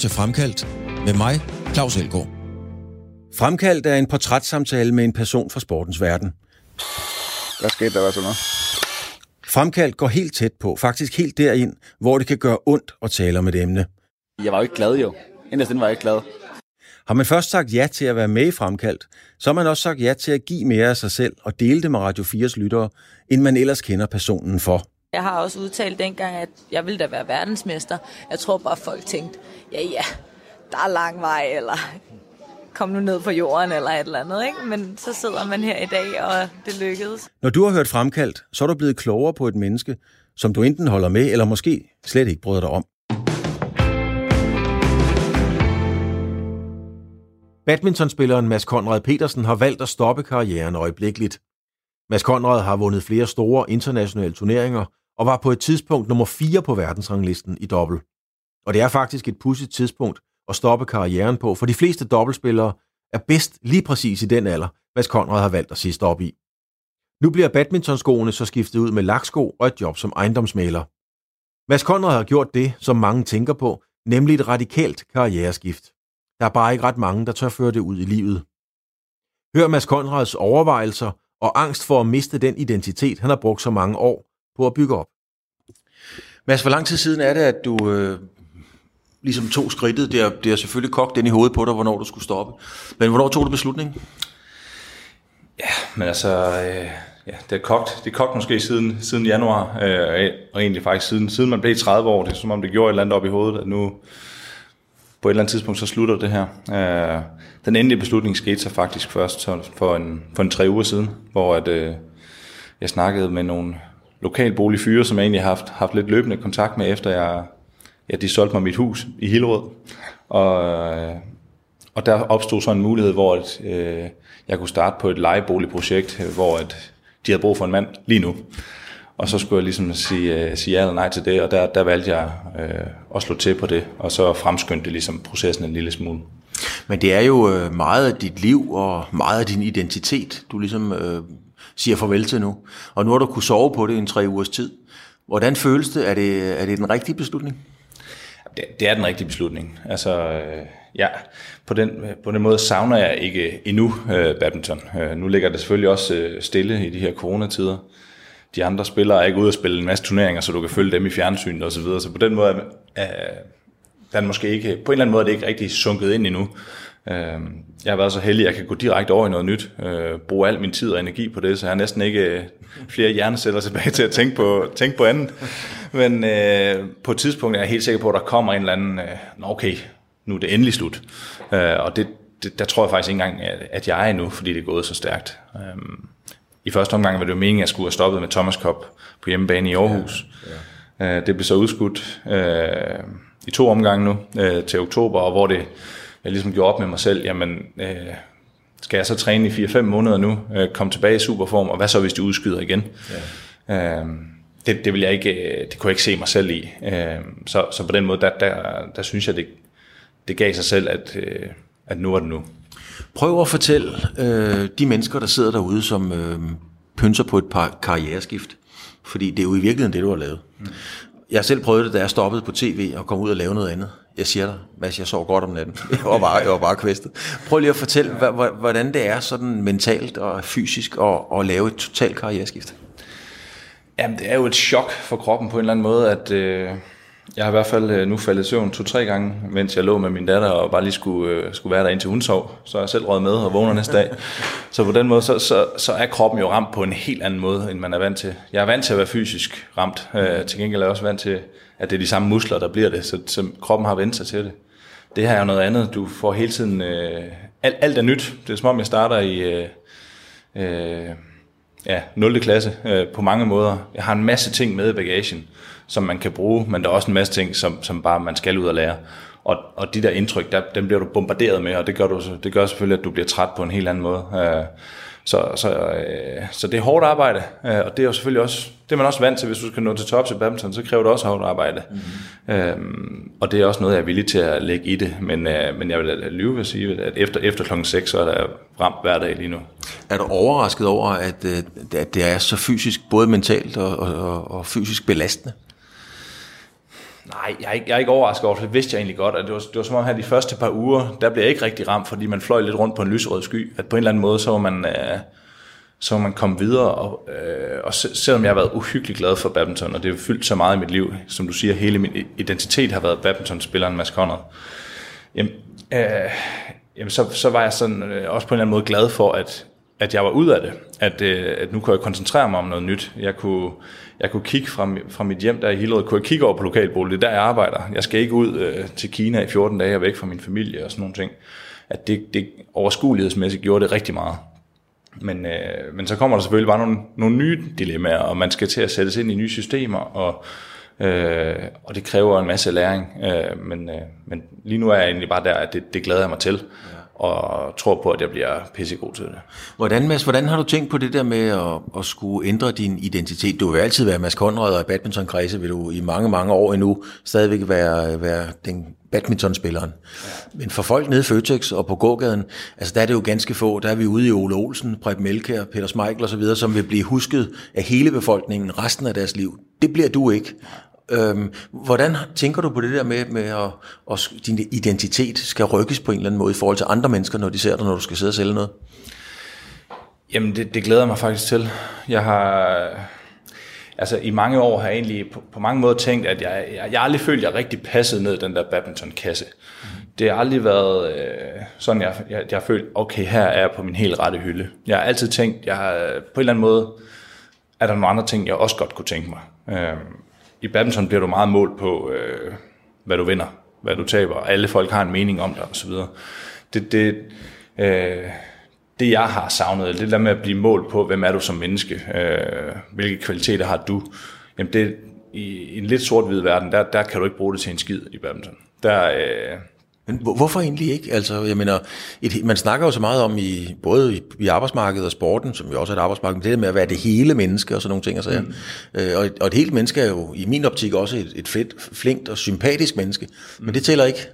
til Fremkaldt med mig, Claus Elgaard. Fremkaldt er en portrætssamtale med en person fra sportens verden. Hvad skete der, hvad så noget? Fremkaldt går helt tæt på, faktisk helt derind, hvor det kan gøre ondt at tale om et emne. Jeg var jo ikke glad, jo. Inderst var jeg ikke glad. Har man først sagt ja til at være med i Fremkaldt, så har man også sagt ja til at give mere af sig selv og dele det med Radio 4's lyttere, end man ellers kender personen for. Jeg har også udtalt dengang, at jeg ville da være verdensmester. Jeg tror bare, folk tænkte, ja ja, der er lang vej, eller kom nu ned på jorden, eller et eller andet. Ikke? Men så sidder man her i dag, og det lykkedes. Når du har hørt Fremkaldt, så er du blevet klogere på et menneske, som du enten holder med, eller måske slet ikke bryder dig om. Badmintonspilleren Mads Konrad Petersen har valgt at stoppe karrieren øjeblikkeligt. Mads Konrad har vundet flere store internationale turneringer og var på et tidspunkt nummer 4 på verdensranglisten i dobbelt. Og det er faktisk et pudsigt tidspunkt at stoppe karrieren på, for de fleste dobbeltspillere er bedst lige præcis i den alder, Mads Konrad har valgt at sige stop i. Nu bliver badmintonskoene så skiftet ud med laksko og et job som ejendomsmaler. Mads Konrad har gjort det, som mange tænker på, nemlig et radikalt karriereskift. Der er bare ikke ret mange, der tør føre det ud i livet. Hør Mads Konrads overvejelser og angst for at miste den identitet, han har brugt så mange år på at bygge op. Mads, hvor lang tid siden er det, at du øh, ligesom tog skridtet? Det er, det er selvfølgelig kogt ind i hovedet på dig, hvornår du skulle stoppe. Men hvornår tog du beslutningen? Ja, men altså, øh, ja, det er kogt. Det er kogt måske siden, siden januar, øh, og egentlig faktisk siden, siden man blev 30 år. Det er som om det gjorde et eller andet op i hovedet, at nu på et eller andet tidspunkt så slutter det her. Øh, den endelige beslutning skete så faktisk først for en, for en tre uger siden, hvor at, øh, jeg snakkede med nogle lokalboligfyre, som jeg egentlig har haft, haft lidt løbende kontakt med, efter jeg, ja, de solgte mig mit hus i Hillerød. Og, øh, og der opstod så en mulighed, hvor at, øh, jeg kunne starte på et lejeboligprojekt, hvor at de havde brug for en mand lige nu. Og så skulle jeg ligesom sige, øh, sige ja eller nej til det, og der, der valgte jeg øh, at slå til på det, og så fremskyndte det ligesom processen en lille smule. Men det er jo øh, meget af dit liv og meget af din identitet, du ligesom øh, siger farvel til nu. Og nu har du kunne sove på det i en tre ugers tid. Hvordan føles det? Er det, er det den rigtige beslutning? Det, det er den rigtige beslutning. Altså, øh, ja, på den, på den måde savner jeg ikke endnu øh, badminton. Øh, nu ligger det selvfølgelig også øh, stille i de her coronatider de andre spillere er ikke ude at spille en masse turneringer, så du kan følge dem i fjernsynet og så videre. Så på den måde er, den måske ikke, på en eller anden måde er det ikke rigtig sunket ind endnu. Øh, jeg har været så heldig, at jeg kan gå direkte over i noget nyt, øh, bruge al min tid og energi på det, så jeg har næsten ikke øh, flere hjerneceller tilbage til at tænke på, tænke på andet. Men øh, på et tidspunkt er jeg helt sikker på, at der kommer en eller anden, øh, okay, nu er det endelig slut. Øh, og det, det, der tror jeg faktisk ikke engang, at jeg er endnu, fordi det er gået så stærkt. Øh, i første omgang var det jo meningen, at jeg skulle have stoppet med Thomas Cup på hjemmebane i Aarhus. Ja, ja. Øh, det blev så udskudt øh, i to omgange nu øh, til oktober, og hvor det jeg ligesom gjorde op med mig selv, jamen øh, skal jeg så træne i 4-5 måneder nu, øh, komme tilbage i superform, og hvad så hvis de udskyder igen? Ja. Øh, det, det vil jeg ikke, øh, det kunne jeg ikke se mig selv i. Øh, så, så på den måde, der, der, der synes jeg, det, det gav sig selv, at, øh, at nu er det nu. Prøv at fortælle øh, de mennesker, der sidder derude, som øh, pynser på et par karriereskift. Fordi det er jo i virkeligheden det, du har lavet. Mm. Jeg selv prøvet det, da jeg stoppede på tv og kom ud og lavede noget andet. Jeg siger dig, Mads, jeg sov godt om natten. Jeg var bare, jeg var bare kvæstet. Prøv lige at fortælle, hvordan det er sådan mentalt og fysisk at, at lave et totalt karriereskift. Jamen, det er jo et chok for kroppen på en eller anden måde, at... Øh jeg har i hvert fald øh, nu faldet i søvn to-tre gange, mens jeg lå med min datter og bare lige skulle, øh, skulle være der indtil hun sov. Så er jeg selv røget med og vågner næste dag. Så på den måde, så, så, så er kroppen jo ramt på en helt anden måde, end man er vant til. Jeg er vant til at være fysisk ramt. Øh, til gengæld er jeg også vant til, at det er de samme muskler, der bliver det. Så, så kroppen har vendt sig til det. Det her er jo noget andet. Du får hele tiden... Øh, alt, alt er nyt. Det er som om, jeg starter i... Øh, øh, ja, 0. klasse øh, på mange måder. Jeg har en masse ting med i bagagen som man kan bruge, men der er også en masse ting, som, som bare man skal ud og lære. Og, og de der indtryk, der, dem bliver du bombarderet med, og det gør, du, det gør selvfølgelig, at du bliver træt på en helt anden måde. Øh, så, så, øh, så det er hårdt arbejde, øh, og det er jo selvfølgelig også, det er man også vant til, hvis du skal nå til tops i badminton, så kræver det også hårdt arbejde. Mm-hmm. Øhm, og det er også noget, jeg er villig til at lægge i det, men, øh, men jeg vil lyve ved at sige, at efter, efter klokken 6, så er der ramt hver dag lige nu. Er du overrasket over, at, at det er så fysisk, både mentalt og, og, og fysisk belastende? Nej, jeg er, ikke, jeg er ikke overrasket over det. Det vidste jeg egentlig godt. At det, var, det var som om her de første par uger, der blev jeg ikke rigtig ramt, fordi man fløj lidt rundt på en lyserød sky. At på en eller anden måde, så var man, øh, så var man kom videre. Og, øh, og selvom jeg har været uhyggeligt glad for badminton, og det har fyldt så meget i mit liv, som du siger, hele min identitet har været badmintonspilleren Mads Conrad. Jamen, øh, jamen så, så var jeg sådan, øh, også på en eller anden måde glad for, at, at jeg var ud af det. At, øh, at nu kunne jeg koncentrere mig om noget nyt. Jeg kunne, jeg kunne kigge fra, fra mit hjem der i Hillerød, kunne jeg kigge over på lokalbolig, det er der jeg arbejder. Jeg skal ikke ud øh, til Kina i 14 dage og væk fra min familie og sådan nogle ting. At det, det overskuelighedsmæssigt gjorde det rigtig meget. Men, øh, men så kommer der selvfølgelig bare nogle, nogle nye dilemmaer, og man skal til at sættes ind i nye systemer, og, øh, og det kræver en masse læring. Øh, men, øh, men lige nu er jeg egentlig bare der, at det, det glæder jeg mig til. Ja og tror på, at jeg bliver pissegod til det. Hvordan, Mads, hvordan har du tænkt på det der med at, at skulle ændre din identitet? Du vil altid være Mads Conrad, og i badmintonkredse vil du i mange, mange år endnu stadigvæk være, være den badmintonspilleren. Ja. Men for folk nede i Føtex og på gågaden, altså der er det jo ganske få. Der er vi ude i Ole Olsen, Preben Melkær, Peter Smeichel osv., som vil blive husket af hele befolkningen resten af deres liv. Det bliver du ikke. Øhm, hvordan tænker du på det der med, med at, at din identitet skal rykkes på en eller anden måde i forhold til andre mennesker, når de ser dig, når du skal sidde og sælge noget? Jamen, det, det glæder mig faktisk til. Jeg har... Altså, i mange år har jeg egentlig på, på mange måder tænkt, at jeg, jeg, jeg aldrig følt, at jeg rigtig passede ned i den der badminton-kasse. Mm. Det har aldrig været øh, sådan, jeg, jeg, jeg har følt, okay, her er jeg på min helt rette hylde. Jeg har altid tænkt, jeg har, på en eller anden måde, er der nogle andre ting, jeg også godt kunne tænke mig. Øh, i badminton bliver du meget målt på, øh, hvad du vinder, hvad du taber, alle folk har en mening om dig osv. Det, det, øh, det jeg har savnet, det der med at blive målt på, hvem er du som menneske, øh, hvilke kvaliteter har du, jamen det, i, en lidt sort-hvid verden, der, der kan du ikke bruge det til en skid i badminton. Der, øh, men hvorfor egentlig ikke? Altså, jeg mener, et, man snakker jo så meget om, i, både i, i arbejdsmarkedet og sporten, som jo også er et arbejdsmarked, men det der med at være det hele menneske og sådan nogle ting. Og, så, mm. øh, og, et, og et helt menneske er jo i min optik også et, et fedt, flinkt og sympatisk menneske. Men mm. det tæller ikke.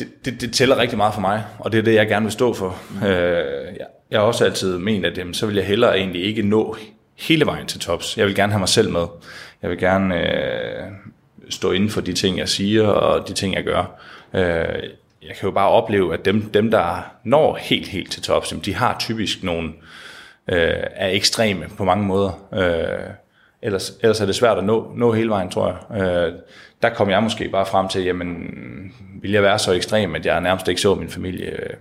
Det, det, det tæller rigtig meget for mig, og det er det, jeg gerne vil stå for. Mm. Øh, jeg, jeg har også altid ment, at jamen, så vil jeg hellere egentlig ikke nå hele vejen til tops. Jeg vil gerne have mig selv med. Jeg vil gerne øh, stå inden for de ting, jeg siger, og de ting, jeg gør. Øh, jeg kan jo bare opleve, at dem, dem der når helt, helt til tops, de har typisk nogle, øh, er ekstreme på mange måder. Øh, ellers, ellers er det svært at nå, nå hele vejen, tror jeg. Øh, der kom jeg måske bare frem til, jamen, vil jeg være så ekstrem, at jeg nærmest ikke så min familie? Øh,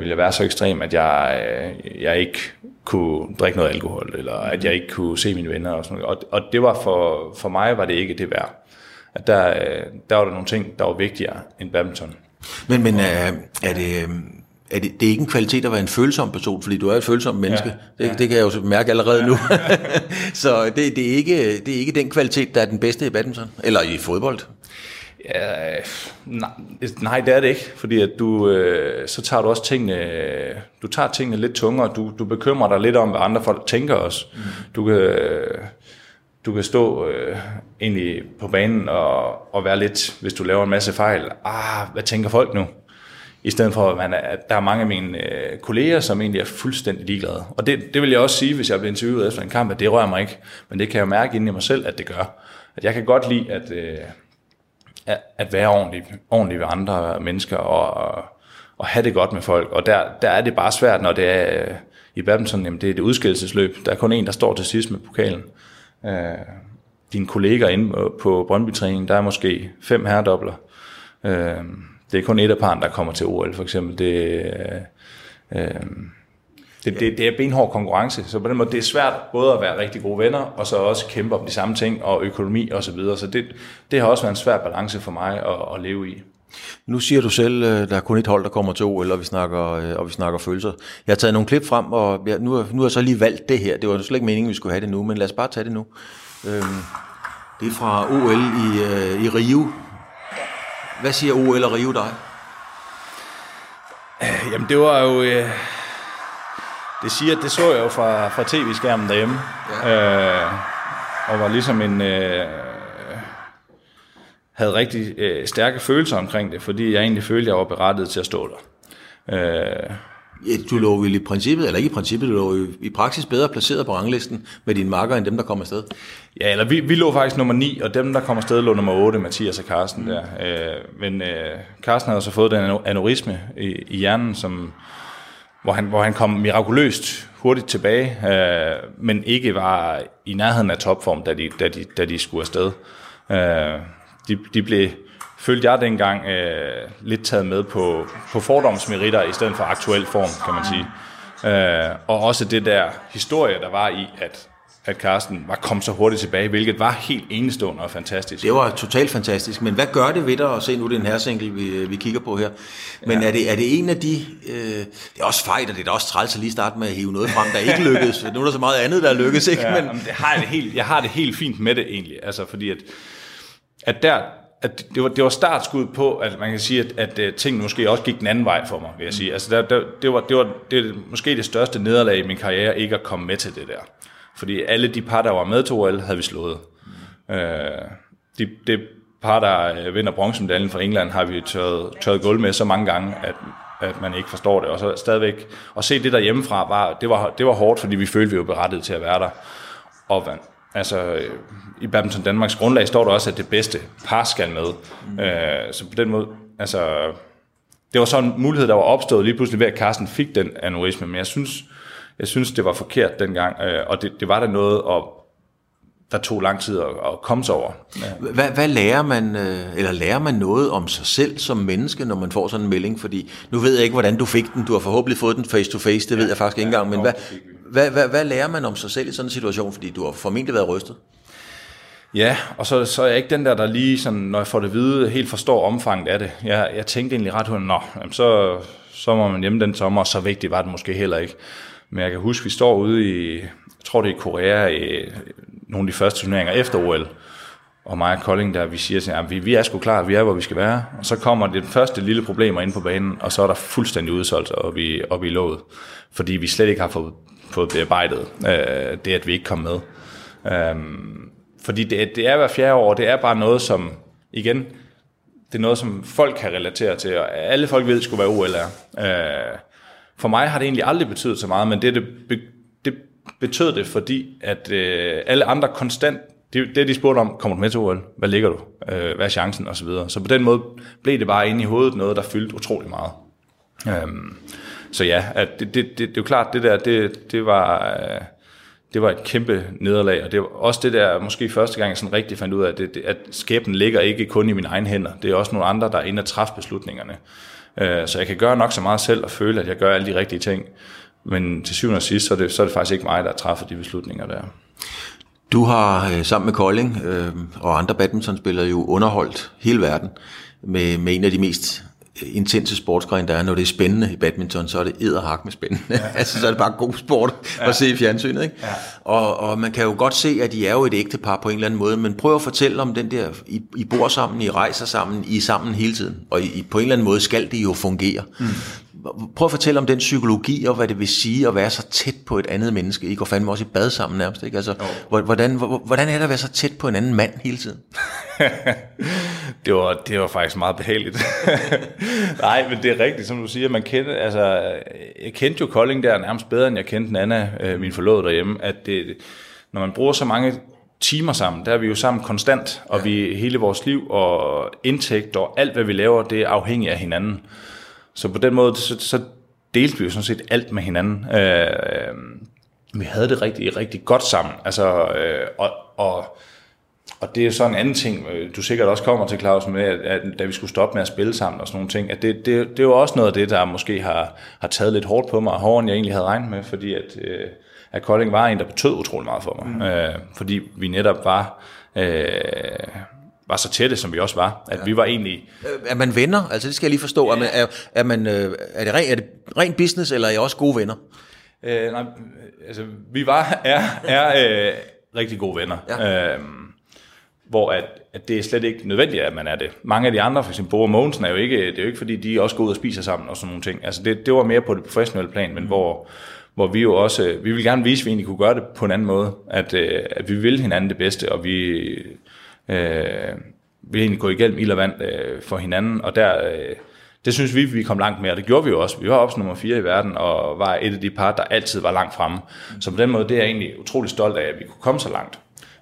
vil jeg være så ekstrem, at jeg, øh, jeg ikke kunne drikke noget alkohol, eller at jeg ikke kunne se mine venner og sådan noget. Og, og det var for, for mig var det ikke det værd. At der, der var der nogle ting, der var vigtigere end badminton. Men, men er, er det, er det, det er ikke en kvalitet at være en følsom person, fordi du er et følsomt menneske. Ja, det, ja. det kan jeg jo mærke allerede ja. nu. så det, det, er ikke, det er ikke den kvalitet, der er den bedste i badminton, eller i fodbold. Ja, nej, nej, det er det ikke, fordi at du, øh, så tager du også tingene, du tager tingene lidt tungere, du, du bekymrer dig lidt om, hvad andre folk tænker også. Mm. Du kan, du kan stå øh, egentlig på banen og, og være lidt, hvis du laver en masse fejl, ah, hvad tænker folk nu? I stedet for, at, man er, at der er mange af mine øh, kolleger, som egentlig er fuldstændig ligeglade. Og det, det vil jeg også sige, hvis jeg bliver interviewet efter en kamp, at det rører mig ikke. Men det kan jeg jo mærke inden i mig selv, at det gør. At jeg kan godt lide, at... Øh, at være ordentlig, ordentlig ved andre mennesker og, og have det godt med folk. Og der, der er det bare svært, når det er øh, i badminton, jamen det er det udskillelsesløb. Der er kun en, der står til sidst med pokalen. Øh, dine kolleger inde på brøndby der er måske fem herredobler. Øh, det er kun et af parren, der kommer til OL, for eksempel. Det, øh, øh det, det, det er benhård konkurrence, så på den måde det er svært både at være rigtig gode venner, og så også kæmpe om de samme ting, og økonomi og så videre. Så det, det har også været en svær balance for mig at, at leve i. Nu siger du selv, øh, der er kun et hold, der kommer til OL, og vi snakker, øh, og vi snakker følelser. Jeg har taget nogle klip frem, og jeg, nu, nu har jeg så lige valgt det her. Det var slet ikke meningen, vi skulle have det nu, men lad os bare tage det nu. Øhm, det er fra OL i, øh, i Rio. Hvad siger OL og Rio dig? Jamen det var jo... Øh det siger, det så jeg jo fra, fra tv-skærmen derhjemme. Ja. Øh, og var ligesom en... Øh, havde rigtig øh, stærke følelser omkring det, fordi jeg egentlig følte, at jeg var berettiget til at stå der. Øh, Ja, du lå vel i princippet, eller ikke i princippet, du lå i praksis bedre placeret på ranglisten med dine marker, end dem, der kommer afsted. Ja, eller vi, vi lå faktisk nummer 9, og dem, der kom afsted, lå nummer 8, Mathias og Carsten der. Øh, men øh, Carsten havde så fået den aneurisme i, i hjernen, som, hvor, han, hvor han kom mirakuløst hurtigt tilbage, øh, men ikke var i nærheden af topform, da de, da de, da de skulle afsted. Øh, de, de blev, følte jeg dengang, øh, lidt taget med på, på fordomsmeritter i stedet for aktuel form, kan man sige. Øh, og også det der historie, der var i, at at Carsten var kommet så hurtigt tilbage, hvilket var helt enestående og fantastisk. Det var totalt fantastisk, men hvad gør det ved dig at se nu, det er en vi, vi kigger på her, men ja. er, det, er det en af de, øh, det er også fejl, og det er da også træls at lige starte med at hive noget frem, der ikke lykkedes, nu er der så meget andet, der lykkes, ikke? Ja, men, det har jeg, det helt, jeg har det helt fint med det egentlig, altså fordi at, at der, at det var, det var startskud på, at man kan sige, at, at, at tingene måske også gik den anden vej for mig, vil jeg sige. Altså der, der, det, var, det var det, måske det største nederlag i min karriere, ikke at komme med til det der. Fordi alle de par, der var med til OL, havde vi slået. Mm. Øh, de, det par, der øh, vinder bronzemedaljen fra England, har vi tørret, tørret gulv med så mange gange, at, at man ikke forstår det. Og så stadigvæk, at se det der hjemmefra, var, det, var, det var hårdt, fordi vi følte, vi var berettet til at være der. Og altså, i Badminton Danmarks grundlag står der også, at det bedste par skal med. Mm. Øh, så på den måde, altså, det var sådan en mulighed, der var opstået lige pludselig ved, at Carsten fik den aneurisme, men jeg synes, jeg synes, det var forkert dengang, øh, og det, det var da noget, og der tog lang tid at, at komme sig over. Ja. Hvad, hvad lærer man, øh, eller lærer man noget om sig selv som menneske, når man får sådan en melding? Fordi nu ved jeg ikke, hvordan du fik den. Du har forhåbentlig fået den face to face, det ja, ved jeg faktisk ikke ja, engang. Men hvad, hvad, hvad, hvad lærer man om sig selv i sådan en situation? Fordi du har formentlig været rystet. Ja, og så, så er jeg ikke den der, der lige, sådan, når jeg får det at vide, helt forstår omfanget af det. Jeg, jeg tænkte egentlig ret hurtigt, nå, så, så må man hjemme den sommer, og så vigtigt var det måske heller ikke. Men jeg kan huske, vi står ude i, jeg tror det er i Korea, i nogle af de første turneringer efter OL, og mig og Kolding, der vi siger, at vi, vi er sgu klar, vi er, hvor vi skal være. Og så kommer det første lille problemer ind på banen, og så er der fuldstændig udsolgt og i, op i låget, fordi vi slet ikke har fået, fået bearbejdet øh, det, at vi ikke kom med. Øhm, fordi det, det er hver fjerde år, det er bare noget, som, igen, det er noget, som folk kan relatere til, og alle folk ved, skulle være OL er. Øh, for mig har det egentlig aldrig betydet så meget, men det, det, det betød det, fordi at øh, alle andre konstant, det, det de spurgte om, kommer du med til OL? Hvad ligger du? Øh, hvad er chancen? Og så videre. Så på den måde blev det bare inde i hovedet noget, der fyldte utrolig meget. Øhm, så ja, at det, det, det, det er jo klart, det der, det, det var... Øh, det var et kæmpe nederlag, og det var også det der, måske første gang, jeg sådan rigtig fandt ud af, at, det, at skæbnen ligger ikke kun i mine egne hænder. Det er også nogle andre, der er inde og træffe beslutningerne. Øh, så jeg kan gøre nok så meget selv og føle, at jeg gør alle de rigtige ting. Men til syvende og sidst, så er det, så er det faktisk ikke mig, der træffer de beslutninger der. Du har øh, sammen med Kolding øh, og andre badmintonspillere jo underholdt hele verden med, med en af de mest intense sportsgren, der er, når det er spændende i badminton, så er det edderhak med spændende. Ja. altså, så er det bare god sport ja. at se i fjernsynet. Ikke? Ja. Og, og man kan jo godt se, at de er jo et ægtepar på en eller anden måde, men prøv at fortælle om den der, I, I bor sammen, I rejser sammen, I er sammen hele tiden, og I, på en eller anden måde skal det jo fungere. Mm. Prøv at fortælle om den psykologi, og hvad det vil sige at være så tæt på et andet menneske. I går fandme også i bad sammen nærmest. Ikke? Altså, hvordan, hvordan er det at være så tæt på en anden mand hele tiden? det, var, det var faktisk meget behageligt. Nej, men det er rigtigt, som du siger. Man kendte, altså, jeg kendte jo Kolding der nærmest bedre, end jeg kendte Anna, øh, min forlovede derhjemme. At det, når man bruger så mange timer sammen, der er vi jo sammen konstant, og ja. vi hele vores liv og indtægt og alt, hvad vi laver, det er afhængigt af hinanden. Så på den måde, så, så delte vi jo sådan set alt med hinanden. Øh, øh, vi havde det rigtig, rigtig godt sammen. Altså, øh, og, og, og det er så en anden ting, øh, du sikkert også kommer til, Claus, med, at, at da vi skulle stoppe med at spille sammen og sådan nogle ting, at det, det, det er jo også noget af det, der måske har, har taget lidt hårdt på mig, hårdere end jeg egentlig havde regnet med, fordi at, øh, at Kolding var en, der betød utrolig meget for mig. Mm. Øh, fordi vi netop var... Øh, var så tætte, som vi også var. At ja. vi var egentlig... Er man venner? Altså det skal jeg lige forstå. Ja. Er, man, er, er, man, øh, er, det ren, er det ren business, eller er I også gode venner? Øh, nej, altså vi var, er, er øh, rigtig gode venner. Ja. Øh, hvor at, at det er slet ikke nødvendigt, at man er det. Mange af de andre, for eksempel Bo og Mogensen, er jo ikke, det er jo ikke fordi, de også går ud og spiser sammen og sådan nogle ting. Altså det, det var mere på det professionelle plan, men mm. hvor, hvor vi jo også, vi vil gerne vise, at vi egentlig kunne gøre det på en anden måde. At, øh, at vi vil hinanden det bedste, og vi øh, vil egentlig gå igennem ild og vand øh, for hinanden, og der, øh, det synes vi, vi kom langt med, og det gjorde vi jo også. Vi var også nummer 4 i verden, og var et af de par, der altid var langt fremme. Så på den måde, det er jeg egentlig utrolig stolt af, at vi kunne komme så langt.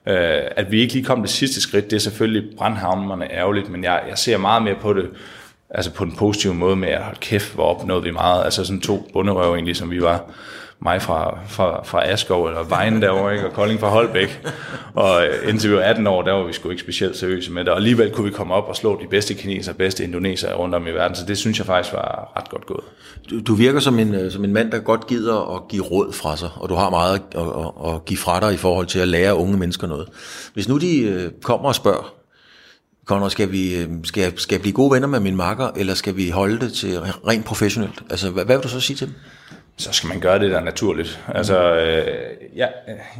Øh, at vi ikke lige kom det sidste skridt, det er selvfølgelig brandhavnerne ærgerligt, men jeg, jeg ser meget mere på det, altså på den positive måde med, at hold kæft, hvor opnåede vi meget. Altså sådan to bunderøv egentlig, som vi var mig fra, fra, fra Askov eller Vejen derovre, ikke? og Kolding fra Holbæk. Og øh, indtil vi var 18 år, der var vi sgu ikke specielt seriøse med det. Og alligevel kunne vi komme op og slå de bedste kineser, og bedste indoneser rundt om i verden. Så det synes jeg faktisk var ret godt gået. Du, du virker som en, øh, som en mand, der godt gider at give råd fra sig, og du har meget at, at, at give fra dig i forhold til at lære unge mennesker noget. Hvis nu de øh, kommer og spørger, Conrad, skal vi, skal, skal jeg blive gode venner med min makker, eller skal vi holde det til rent professionelt? Altså, hvad, hvad vil du så sige til dem? Så skal man gøre det, der er naturligt. Altså, øh, jeg,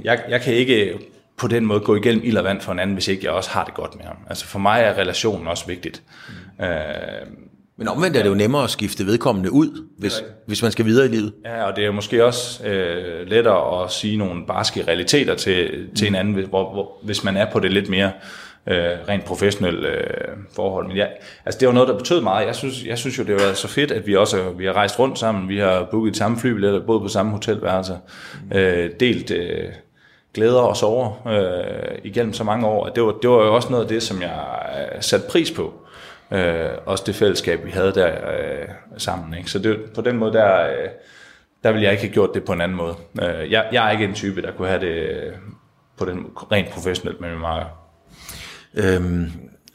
jeg, jeg kan ikke på den måde gå igennem ild og vand for en anden, hvis ikke jeg også har det godt med ham. Altså for mig er relationen også vigtigt. Mm. Øh, men omvendt er det jo nemmere at skifte vedkommende ud, hvis, hvis man skal videre i livet. Ja, og det er måske også øh, lettere at sige nogle barske realiteter til, til mm. en anden, hvor, hvor, hvis man er på det lidt mere øh, rent professionelt øh, forhold. Men ja, altså det var noget, der betød meget. Jeg synes, jeg synes jo, det var så fedt, at vi også vi har rejst rundt sammen. Vi har booket samme flybilletter, boet på samme hotelværelse, øh, delt øh, glæder og sover øh, igennem så mange år. Det var, det var jo også noget af det, som jeg øh, satte pris på. Øh, også det fællesskab, vi havde der øh, sammen. Ikke? Så det, på den måde, der, øh, der ville jeg ikke have gjort det på en anden måde. Øh, jeg, jeg er ikke en type, der kunne have det øh, på den rent professionelt med min marker. Øhm,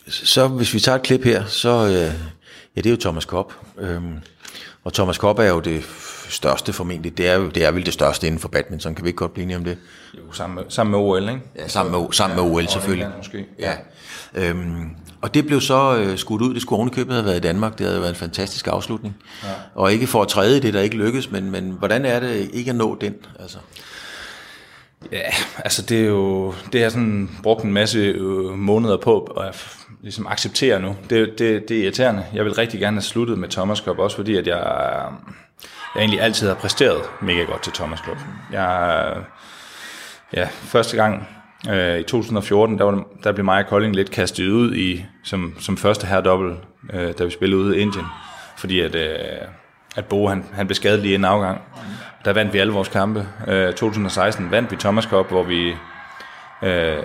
så hvis vi tager et klip her, så øh, ja, det er jo Thomas Kopp. Øhm, og Thomas Kopp er jo det største formentlig. Det er jo det er vel det største inden for badminton. Kan vi ikke godt blive enige om det? Jo, sammen med, sammen med OL, ikke? Ja, sammen med, sammen ja, med OL selvfølgelig. Måske. Ja. Øhm, og det blev så øh, skudt ud. Det skulle ovenikøbet have været i Danmark. Det havde været en fantastisk afslutning. Ja. Og ikke for at træde det, der ikke lykkes, men, men hvordan er det ikke at nå den? Altså? Ja, altså det er jo, det har sådan brugt en masse øh, måneder på at ligesom acceptere nu. Det, det, det er irriterende. Jeg vil rigtig gerne have sluttet med Thomas Cup, også fordi at jeg, jeg egentlig altid har præsteret mega godt til Thomas Cup. Jeg, ja, første gang øh, i 2014, der, var, der blev mig og Kolding lidt kastet ud i, som, som første herredobbel, øh, da vi spillede ude i Indien. Fordi at, øh, at Bo han, han blev skadet lige en afgang der vandt vi alle vores kampe. Øh, 2016 vandt vi Thomas Cup, hvor vi, øh,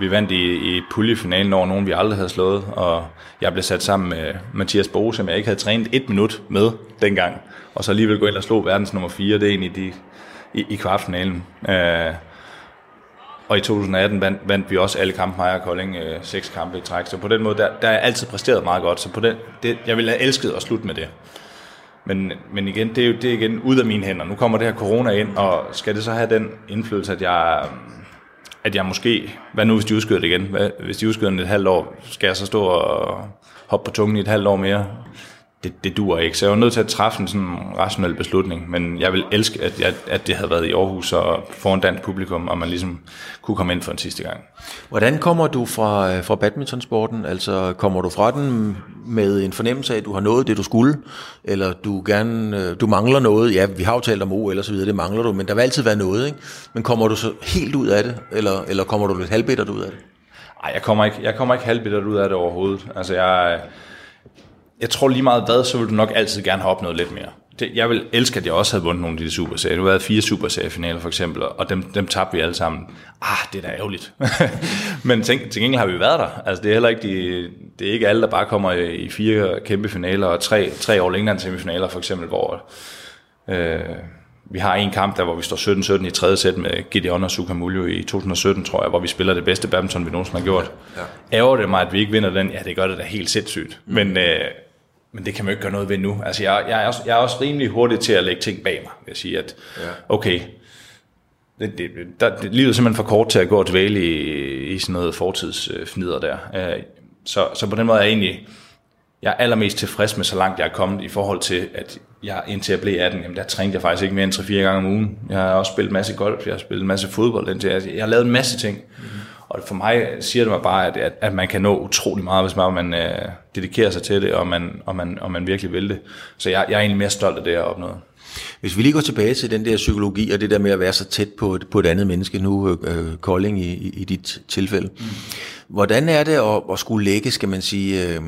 vi vandt i, i puljefinalen over nogen, vi aldrig havde slået, og jeg blev sat sammen med Mathias Bo, som jeg ikke havde trænet et minut med dengang, og så alligevel gå ind og slå verdens nummer 4, det er egentlig de, i, i kvartfinalen. Øh, og i 2018 vandt, vandt vi også alle kampe, mig og Kolding, øh, seks kampe i træk. Så på den måde, der, der er jeg altid præsteret meget godt. Så på den, det, jeg ville have elsket at slutte med det. Men, men igen, det er jo det er igen ud af mine hænder. Nu kommer det her corona ind, og skal det så have den indflydelse, at jeg, at jeg måske, hvad nu hvis de udskyder det igen? Hvad, hvis de udskyder det et halvt år, skal jeg så stå og hoppe på tungen i et halvt år mere? Det, det duer ikke. Så jeg var nødt til at træffe en sådan rationel beslutning, men jeg vil elske, at, jeg, at det havde været i Aarhus og foran dansk publikum, og man ligesom kunne komme ind for en sidste gang. Hvordan kommer du fra, øh, fra badmintonsporten? Altså kommer du fra den med en fornemmelse af, at du har nået det, du skulle, eller du gerne øh, du mangler noget? Ja, vi har jo talt om OL og så videre, det mangler du, men der vil altid være noget, ikke? Men kommer du så helt ud af det, eller, eller kommer du lidt halvbittert ud af det? Nej, jeg kommer ikke, jeg kommer ikke halvbittert ud af det overhovedet. Altså jeg jeg tror lige meget hvad, så vil du nok altid gerne have opnået lidt mere. Det, jeg vil elske, at jeg også havde vundet nogle af de superserier. Nu har været fire superseriefinaler for eksempel, og dem, dem tabte vi alle sammen. Ah, det er da ærgerligt. Men til, til gengæld har vi været der. Altså, det er heller ikke, de, det er ikke alle, der bare kommer i, fire kæmpe finaler, og tre, tre All England semifinaler for eksempel, hvor øh, vi har en kamp der, hvor vi står 17-17 i tredje sæt med Gideon og Sukamuljo i 2017, tror jeg, hvor vi spiller det bedste badminton, vi nogensinde har gjort. Ja. Ærger det mig, at vi ikke vinder den? Ja, det gør det da helt sindssygt. Mm. Men øh, men det kan man jo ikke gøre noget ved nu. Altså, jeg, jeg, er, også, jeg er også rimelig hurtig til at lægge ting bag mig. Jeg sige, at ja. okay, det, det, der, det, livet er simpelthen for kort til at gå og dvæle i, i sådan noget fortidsfnider der. Uh, så, så på den måde er jeg egentlig, jeg er allermest tilfreds med, så langt jeg er kommet i forhold til, at jeg indtil jeg blev 18, jamen der trænede jeg faktisk ikke mere end 3-4 gange om ugen. Jeg har også spillet en masse golf, jeg har spillet en masse fodbold, indtil jeg, jeg har lavet en masse ting. Mm. Og for mig siger det mig bare, at, at, at man kan nå utrolig meget, hvis man, man øh, dedikerer sig til det, og man, og, man, og man virkelig vil det. Så jeg, jeg er egentlig mere stolt af det, jeg har opnået. Hvis vi lige går tilbage til den der psykologi, og det der med at være så tæt på et, på et andet menneske, nu øh, Kolding i, i, i dit tilfælde. Mm. Hvordan er det at, at skulle lægge, skal man sige, øh,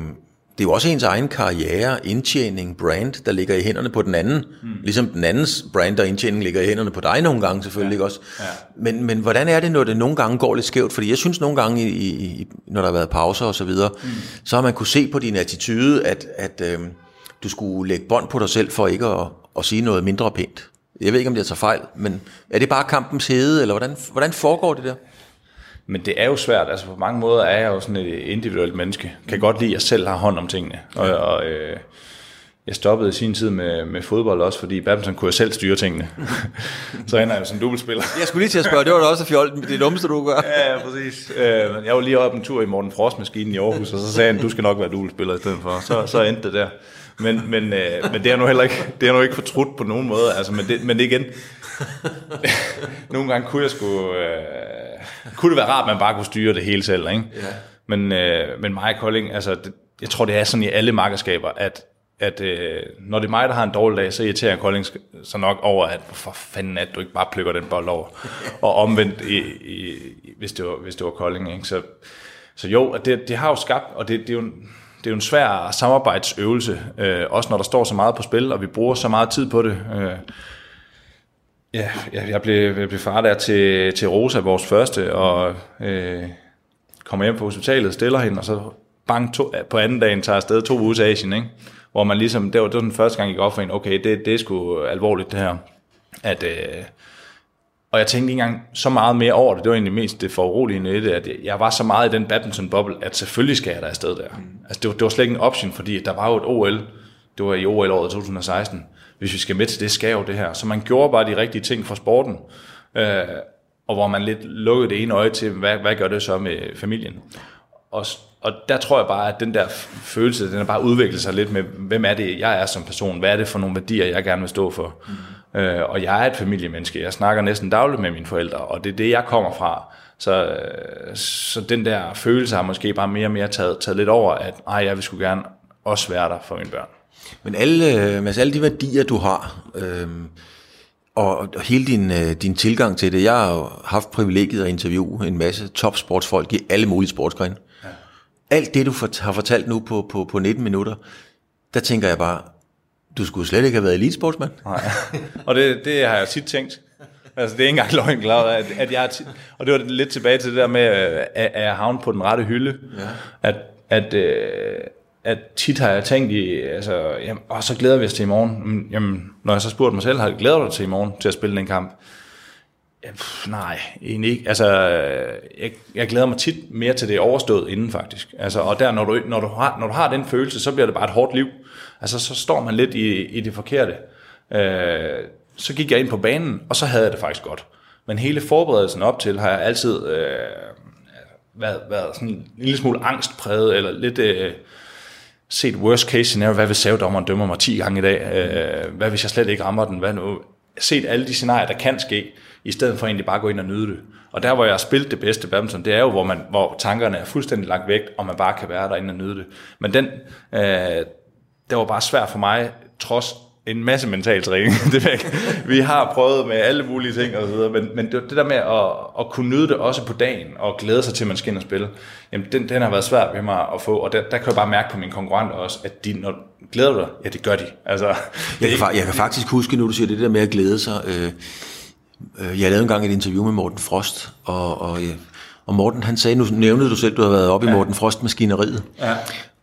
det er jo også ens egen karriere, indtjening, brand, der ligger i hænderne på den anden. Mm. Ligesom den andens brand og indtjening ligger i hænderne på dig nogle gange selvfølgelig ja. også. Ja. Men, men hvordan er det, når det nogle gange går lidt skævt? Fordi jeg synes nogle gange, i, i, når der har været pauser og så videre, mm. så har man kunne se på din attitude, at, at øh, du skulle lægge bånd på dig selv for ikke at, at sige noget mindre pænt. Jeg ved ikke, om det tager fejl, men er det bare kampens hede, eller hvordan, hvordan foregår det der? Men det er jo svært, altså på mange måder er jeg jo sådan et individuelt menneske. Kan godt lide, at jeg selv har hånd om tingene. Og, og øh, jeg stoppede i sin tid med, med fodbold også, fordi badminton kunne jeg selv styre tingene. så ender jeg som dubbelspiller. Jeg skulle lige til at spørge, det var da også fjol, det dummeste du gør. ja, ja, præcis. Øh, jeg var lige oppe en tur i Morten Frost-maskinen i Aarhus, og så sagde han, du skal nok være dubbelspiller i stedet for. Så, så endte det der. Men, men, øh, men det er nu heller ikke, det er nu ikke fortrudt på nogen måde. Altså, men, det, men det igen, nogle gange kunne jeg sgu, øh, kunne det være rart, at man bare kunne styre det hele selv, ikke? Ja. Men, øh, men mig og Kolding, altså, det, jeg tror, det er sådan i alle markedskaber, at, at øh, når det er mig, der har en dårlig dag, så irriterer Kolding så nok over, at for fanden at du ikke bare plukker den bold over. og omvendt, i, i, hvis, det var, hvis det var Kolding, ikke? Så, så jo, det, det har jo skabt, og det, det er jo det er jo en svær samarbejdsøvelse, øh, også når der står så meget på spil, og vi bruger så meget tid på det. Øh, ja, jeg blev, jeg blev far der til, til Rosa, vores første, og øh, kommer hjem på hospitalet, stiller hende, og så bang to, på anden dagen tager afsted to uger til Asien, ikke? hvor man ligesom, det var, det var den første gang, jeg gik op for en, okay, det, det er sgu alvorligt det her, at, øh, og jeg tænkte ikke engang så meget mere over det. Det var egentlig mest det foruroligende i det, at jeg var så meget i den badminton-boble, at selvfølgelig skal jeg der afsted der. Mm. Altså, det var, det var slet ikke en option, fordi der var jo et OL. Det var i OL-året 2016. Hvis vi skal med til det, skal jo det her. Så man gjorde bare de rigtige ting for sporten. Øh, og hvor man lidt lukkede det ene øje til, hvad, hvad gør det så med familien? Og, og der tror jeg bare, at den der følelse, den har bare udviklet sig lidt med, hvem er det, jeg er som person? Hvad er det for nogle værdier, jeg gerne vil stå for? Mm. Øh, og jeg er et familiemenneske. Jeg snakker næsten dagligt med mine forældre, og det er det, jeg kommer fra. Så, øh, så den der følelse har måske bare mere og mere taget, taget lidt over, at ej, jeg vil sgu gerne også være der for mine børn. Men alle, øh, altså alle de værdier, du har, øh, og, og hele din, øh, din tilgang til det, jeg har haft privilegiet at interviewe en masse topsportsfolk i alle mulige sportsgrene. Ja. Alt det, du har fortalt nu på, på, på 19 minutter, der tænker jeg bare, du skulle slet ikke have været elitesportsmand. Nej, og det, det har jeg tit tænkt. Altså, det er ikke engang løgn glad, at, at jeg tit, og det var lidt tilbage til det der med, at, at jeg havnet på den rette hylde. Ja. At, at, øh, at tit har jeg tænkt i, altså, jamen, og så glæder vi os til i morgen. Jamen, når jeg så spurgte mig selv, har jeg glæder dig til i morgen til at spille den kamp? Ja, pff, nej, egentlig ikke. Altså, jeg, jeg glæder mig tit mere til det overstået inden faktisk. Altså, og der, når du, når, du har, når du har den følelse, så bliver det bare et hårdt liv. Altså, så står man lidt i, i det forkerte. Øh, så gik jeg ind på banen, og så havde jeg det faktisk godt. Men hele forberedelsen op til har jeg altid øh, været, været sådan en lille smule angstpræget, eller lidt øh, set worst case scenario. Hvad hvis savedommeren dømmer mig 10 gange i dag? Øh, hvad hvis jeg slet ikke rammer den? Hvad nu? Set alle de scenarier, der kan ske, i stedet for egentlig bare at gå ind og nyde det. Og der, hvor jeg har spillet det bedste badminton, det er jo, hvor, man, hvor tankerne er fuldstændig lagt væk, og man bare kan være derinde og nyde det. Men den, øh, det var bare svært for mig, trods en masse mental træning. det væk. Vi har prøvet med alle mulige ting og så videre, men, men det, det der med at, at kunne nyde det også på dagen, og glæde sig til, at man skal ind og spille, jamen den, den har været svært ved mig at få, og der, der kan jeg bare mærke på mine konkurrenter også, at de, når glæder dig, ja det gør de. Altså, jeg, kan, jeg kan faktisk huske, nu du siger det der med at glæde sig, øh, øh, jeg lavede engang et interview med Morten Frost, og, og, og Morten han sagde, nu nævnede du selv, du har været oppe ja. i Morten Frost maskineriet, ja.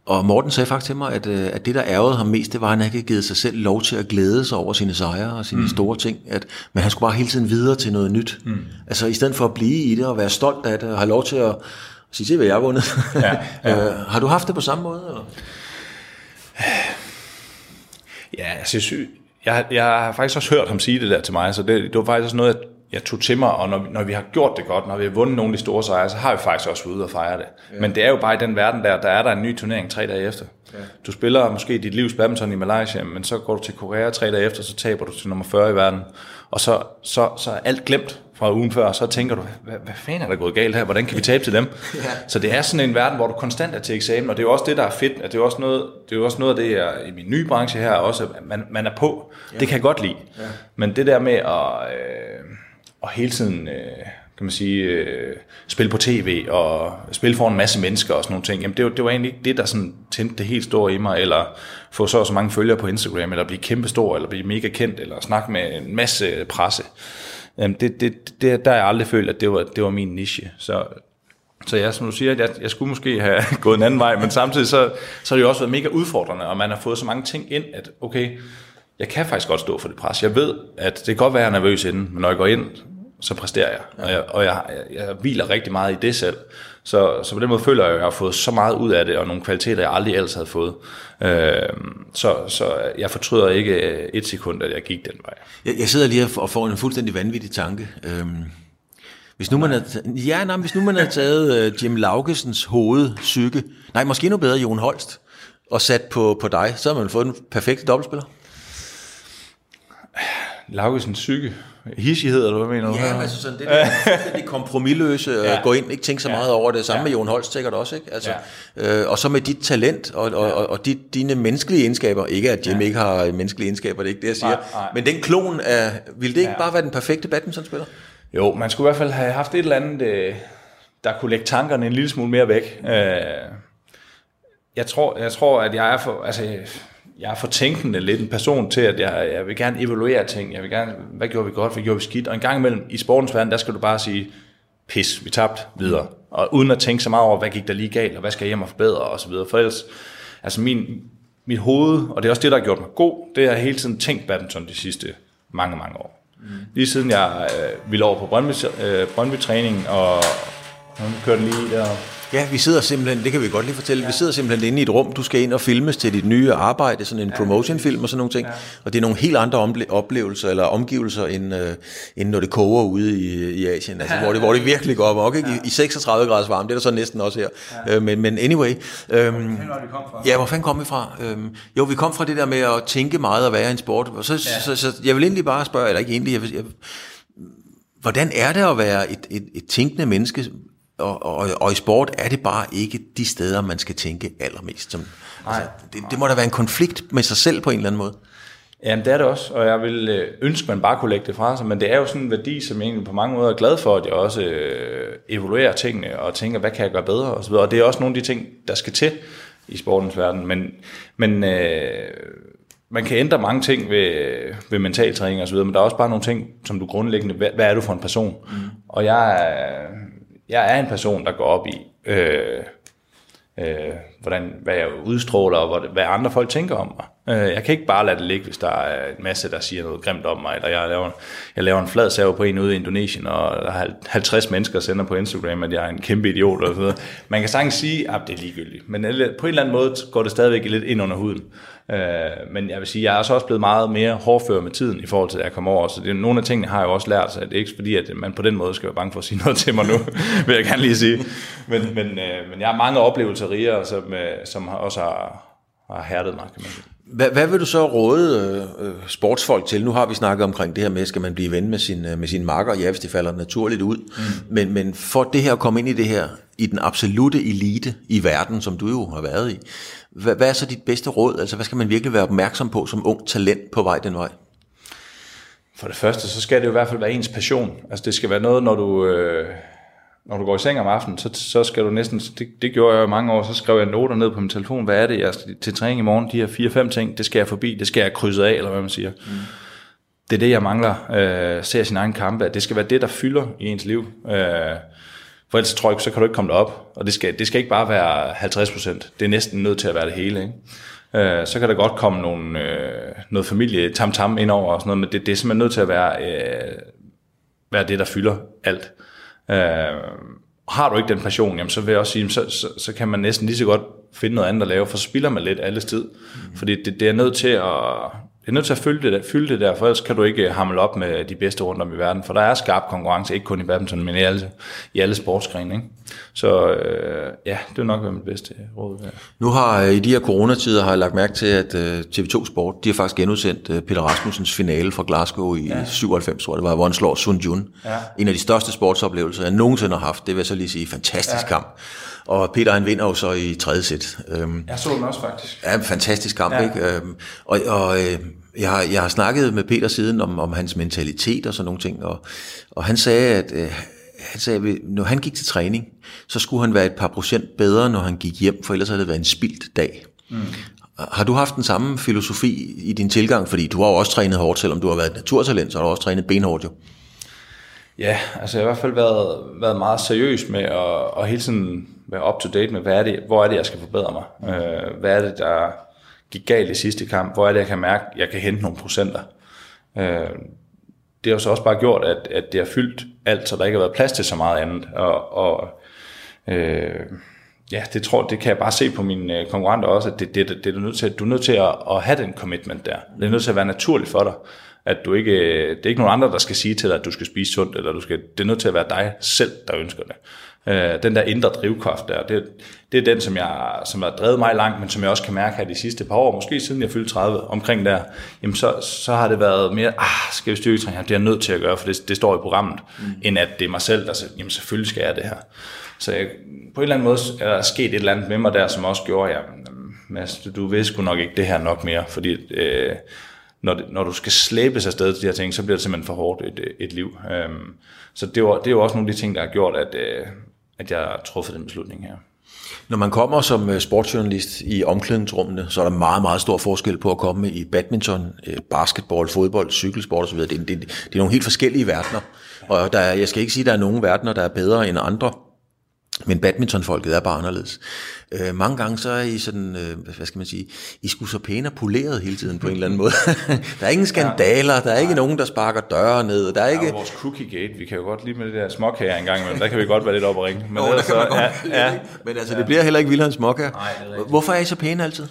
Og Morten sagde faktisk til mig, at, øh, at det, der ærgede ham mest, det var, at han ikke havde givet sig selv lov til at glæde sig over sine sejre og sine mm. store ting. At, men han skulle bare hele tiden videre til noget nyt. Mm. Altså i stedet for at blive i det og være stolt af det og have lov til at sige, se hvad jeg har vundet. Ja, ja. øh, har du haft det på samme måde? Eller? Ja, altså, jeg, jeg har faktisk også hørt ham sige det der til mig, så det, det var faktisk også noget, jeg jeg tog til mig, og når, når vi har gjort det godt, når vi har vundet nogle af de store sejre, så har vi faktisk også været ude og fejre det. Ja. Men det er jo bare i den verden der, der er der en ny turnering tre dage efter. Ja. Du spiller måske dit livs badminton i Malaysia, men så går du til Korea tre dage efter, så taber du til nummer 40 i verden. Og så, så, så er alt glemt fra ugen før, og så tænker du, hvad, hvad fanden er der gået galt her? Hvordan kan vi tabe til dem? Ja. Så det er sådan en verden, hvor du konstant er til eksamen, og det er jo også det, der er fedt. At det, er også noget, det er jo også noget af det, jeg, i min nye branche her, også, at man, man er på. Ja. Det kan jeg godt lide. Ja. Men det der med at... Øh, og hele tiden øh, kan man sige, øh, spille på tv og spille for en masse mennesker og sådan nogle ting, jamen det, var, det var egentlig ikke det, der sådan tændte det helt store i mig, eller få så og så mange følgere på Instagram, eller blive kæmpestor, eller blive mega kendt, eller snakke med en masse presse. Jamen det, det, det, der har jeg aldrig følt, at det var, det var min niche. Så, så jeg, som du siger, jeg, jeg skulle måske have gået en anden vej, men samtidig så, så har det jo også været mega udfordrende, og man har fået så mange ting ind, at okay, jeg kan faktisk godt stå for det pres. Jeg ved, at det kan godt være, at jeg er nervøs inden, men når jeg går ind, så præsterer jeg. Og jeg, og jeg, jeg, jeg hviler rigtig meget i det selv. Så, så på den måde føler jeg, at jeg har fået så meget ud af det, og nogle kvaliteter, jeg aldrig ellers havde fået. Øh, så, så jeg fortryder ikke øh, et sekund, at jeg gik den vej. Jeg, jeg sidder lige og får en fuldstændig vanvittig tanke. Øhm, hvis nu man havde, ja, nej, hvis nu man havde taget uh, Jim Laugesens hovedsyke, nej, måske endnu bedre Jon Holst, og sat på, på dig, så havde man fået den perfekte dobbeltspiller. Laugesens psyke, hissighed, eller hvad mener du? Ja, altså sådan det der fuldstændig kompromilløse, ja. Ja. gå ind, ikke tænke så meget over det, samme Ja. med Jon Holst sikkert også, ikke? Altså, ja. øh, og så med dit talent, og, og, og, og dit, dine menneskelige egenskaber, ikke at Jim ja. ikke har menneskelige egenskaber, det er ikke det, jeg siger, Nej, nej. men den klon af, ville det ikke Ja. bare være den perfekte badmintonspiller? Jo, man skulle i hvert fald have haft et eller andet, øh, der kunne lægge tankerne en lille smule mere væk. Øh, jeg tror, jeg tror, at jeg er for, altså, jeg er for tænkende lidt en person til, at jeg, jeg vil gerne evaluere ting. Jeg vil gerne, hvad gjorde vi godt, hvad gjorde vi skidt? Og en gang imellem i sportens verden, der skal du bare sige, pis, vi tabte videre. Og uden at tænke så meget over, hvad gik der lige galt, og hvad skal jeg hjem og forbedre, og så videre. For ellers, altså min, mit hoved, og det er også det, der har gjort mig god, det har jeg hele tiden tænkt badminton de sidste mange, mange år. Mm. Lige siden jeg øh, ville over på Brøndby, øh, Brøndby-træning, og nu kører den lige der. Ja, vi sidder simpelthen, det kan vi godt lige fortælle, ja. vi sidder simpelthen inde i et rum, du skal ind og filmes til dit nye arbejde, sådan en ja. promotionfilm og sådan nogle ting, ja. og det er nogle helt andre oplevelser eller omgivelser, end, øh, end når det koger ude i, i Asien, altså, ja. hvor, det, hvor det virkelig går op, ikke? I, i 36 graders varme, det er der så næsten også her, ja. øh, men, men anyway. Øhm, ja, hvor fanden kom vi fra? Øhm, jo, vi kom fra det der med at tænke meget og være en sport, og så, ja. så, så, så jeg vil egentlig bare spørge, eller ikke egentlig, jeg, vil- jeg, hvordan er det at være et, et, et tænkende menneske, og, og, og i sport er det bare ikke de steder, man skal tænke allermest. Som, altså, det, det må da være en konflikt med sig selv på en eller anden måde. Jamen det er det også, og jeg vil øh, ønske, at man bare kunne lægge det fra sig, men det er jo sådan en værdi, som jeg egentlig på mange måder er glad for, at jeg også øh, evaluerer tingene og tænker, hvad kan jeg gøre bedre og så videre. Og det er også nogle af de ting, der skal til i sportens verden, men, men øh, man kan ændre mange ting ved, ved mental træning og så videre, men der er også bare nogle ting, som du grundlæggende, hvad, hvad er du for en person? Mm. Og jeg jeg er en person, der går op i, øh, øh, hvordan, hvad jeg udstråler, og hvad, andre folk tænker om mig. Øh, jeg kan ikke bare lade det ligge, hvis der er en masse, der siger noget grimt om mig, eller jeg laver, jeg laver en flad save på en ude i Indonesien, og der er 50 mennesker, der sender på Instagram, at jeg er en kæmpe idiot, og så. Man kan sagtens sige, at det er ligegyldigt, men på en eller anden måde går det stadigvæk lidt ind under huden. Øh, men jeg vil sige, jeg er så også blevet meget mere hårdfør med tiden, i forhold til, at jeg kommer over, så det nogle af tingene, har jeg også lært, så det er ikke fordi, at man på den måde skal være bange for at sige noget til mig nu, vil jeg gerne lige sige. Men, men, øh, men jeg har mange oplevelser rigere, som, øh, som også har, har hærdet mig, kan man sige. Hvad, hvad vil du så råde øh, øh, sportsfolk til? Nu har vi snakket omkring det her med, skal man blive ven med sin, øh, med sin marker? Ja, hvis det falder naturligt ud. Mm. Men, men for det her at komme ind i det her, i den absolute elite i verden, som du jo har været i, hvad, hvad er så dit bedste råd? Altså, hvad skal man virkelig være opmærksom på som ung talent på vej den vej? For det første, så skal det jo i hvert fald være ens passion. Altså det skal være noget, når du, øh, når du går i seng om aftenen, så, så skal du næsten, det, det gjorde jeg jo i mange år, så skrev jeg noter ned på min telefon, hvad er det, jeg skal til træning i morgen, de her fire-fem ting, det skal jeg forbi, det skal jeg krydse af, eller hvad man siger. Mm. Det er det, jeg mangler, øh, ser sin egen kampe, at det skal være det, der fylder i ens liv. Øh, for ellers tror jeg, så kan du ikke komme derop, og det skal, det skal ikke bare være 50 procent, det er næsten nødt til at være det hele, ikke? Øh, så kan der godt komme nogle, øh, noget familie tam-tam ind over og sådan noget, men det, det er simpelthen nødt til at være, øh, være det, der fylder alt. Øh, har du ikke den passion, jamen, så vil jeg også sige, så, så, så kan man næsten lige så godt finde noget andet at lave, for så spilder man lidt alles tid. Mm. Fordi det, det er nødt til at det er nødt til at fylde det, der, fylde det der, for ellers kan du ikke hamle op med de bedste rundt om i verden, for der er skarp konkurrence, ikke kun i badminton, men i alle, i alle sportsgrene. Ikke? Så øh, ja, det vil nok være mit bedste råd. Ja. Nu har øh, i de her coronatider har jeg lagt mærke til, at øh, TV2 Sport, de har faktisk genudsendt øh, Peter Rasmussens finale fra Glasgow i ja. 97, tror jeg det var, hvor han slår Sun Jun. Ja. En af de største sportsoplevelser, jeg nogensinde har haft. Det vil jeg så lige sige, fantastisk ja. kamp. Og Peter han vinder jo så i tredje sæt. Øhm, jeg så den også faktisk. Ja, en fantastisk kamp, ja. ikke? Øhm, og og øh, jeg, har, jeg har snakket med Peter siden om, om hans mentalitet og sådan nogle ting, og, og han sagde, at øh, han sagde, at når han gik til træning, så skulle han være et par procent bedre, når han gik hjem, for ellers havde det været en spildt dag. Mm. Har du haft den samme filosofi i din tilgang? Fordi du har jo også trænet hårdt, selvom du har været et naturtalent, så har du også trænet benhårdt jo. Ja, altså jeg har i hvert fald været, været meget seriøs med at, at hele tiden være up to date med, hvad er det, hvor er det, jeg skal forbedre mig? Øh, hvad er det, der gik galt i sidste kamp? Hvor er det, jeg kan mærke, jeg kan hente nogle procenter? Øh, det har jo så også bare gjort, at, at det har fyldt alt, så der ikke har været plads til så meget andet. Og, og øh, ja, det tror det kan jeg bare se på mine øh, konkurrenter også, at det, det, det, det er nødt til, du er nødt til at, at have den commitment der. Det er nødt til at være naturligt for dig. At du ikke, det er ikke nogen andre, der skal sige til dig, at du skal spise sundt, eller du skal, det er nødt til at være dig selv, der ønsker det. Øh, den der indre drivkraft der, det, det er den, som, jeg, som har drevet mig langt, men som jeg også kan mærke her de sidste par år, måske siden jeg fyldte 30, omkring der, jamen så, så har det været mere, ah, skal vi styrketræne? Det er jeg nødt til at gøre, for det, det står i programmet, mm. end at det er mig selv, der siger, jamen selvfølgelig skal jeg det her. Så jeg, på en eller anden måde er der sket et eller andet med mig der, som også gjorde, at Mads, du ved sgu nok ikke det her nok mere, fordi øh, når, det, når du skal slæbes afsted til de her ting, så bliver det simpelthen for hårdt et, et liv. Øhm, så det, var, det er jo også nogle af de ting, der har gjort, at, øh, at jeg har truffet den beslutning her. Når man kommer som øh, sportsjournalist i omklædningsrummene, så er der meget, meget stor forskel på at komme i badminton, øh, basketball, fodbold, cykelsport osv. Det, det, det er nogle helt forskellige verdener. Og der er, jeg skal ikke sige, at der er nogle verdener, der er bedre end andre. Men badmintonfolket er bare anderledes. Øh, mange gange så er I sådan, øh, hvad skal man sige, I skulle så pæne og poleret hele tiden på en eller anden måde. der er ingen skandaler, der er ikke nogen, der sparker døre ned. Der er ikke... Ja, vores cookie gate, vi kan jo godt lide med det der småkager engang, men der kan vi godt være lidt op og ringe. Men, Nå, der man godt, ja, ja, men altså, ja. det bliver heller ikke vildere end småkager. Hvorfor er I så pæne altid?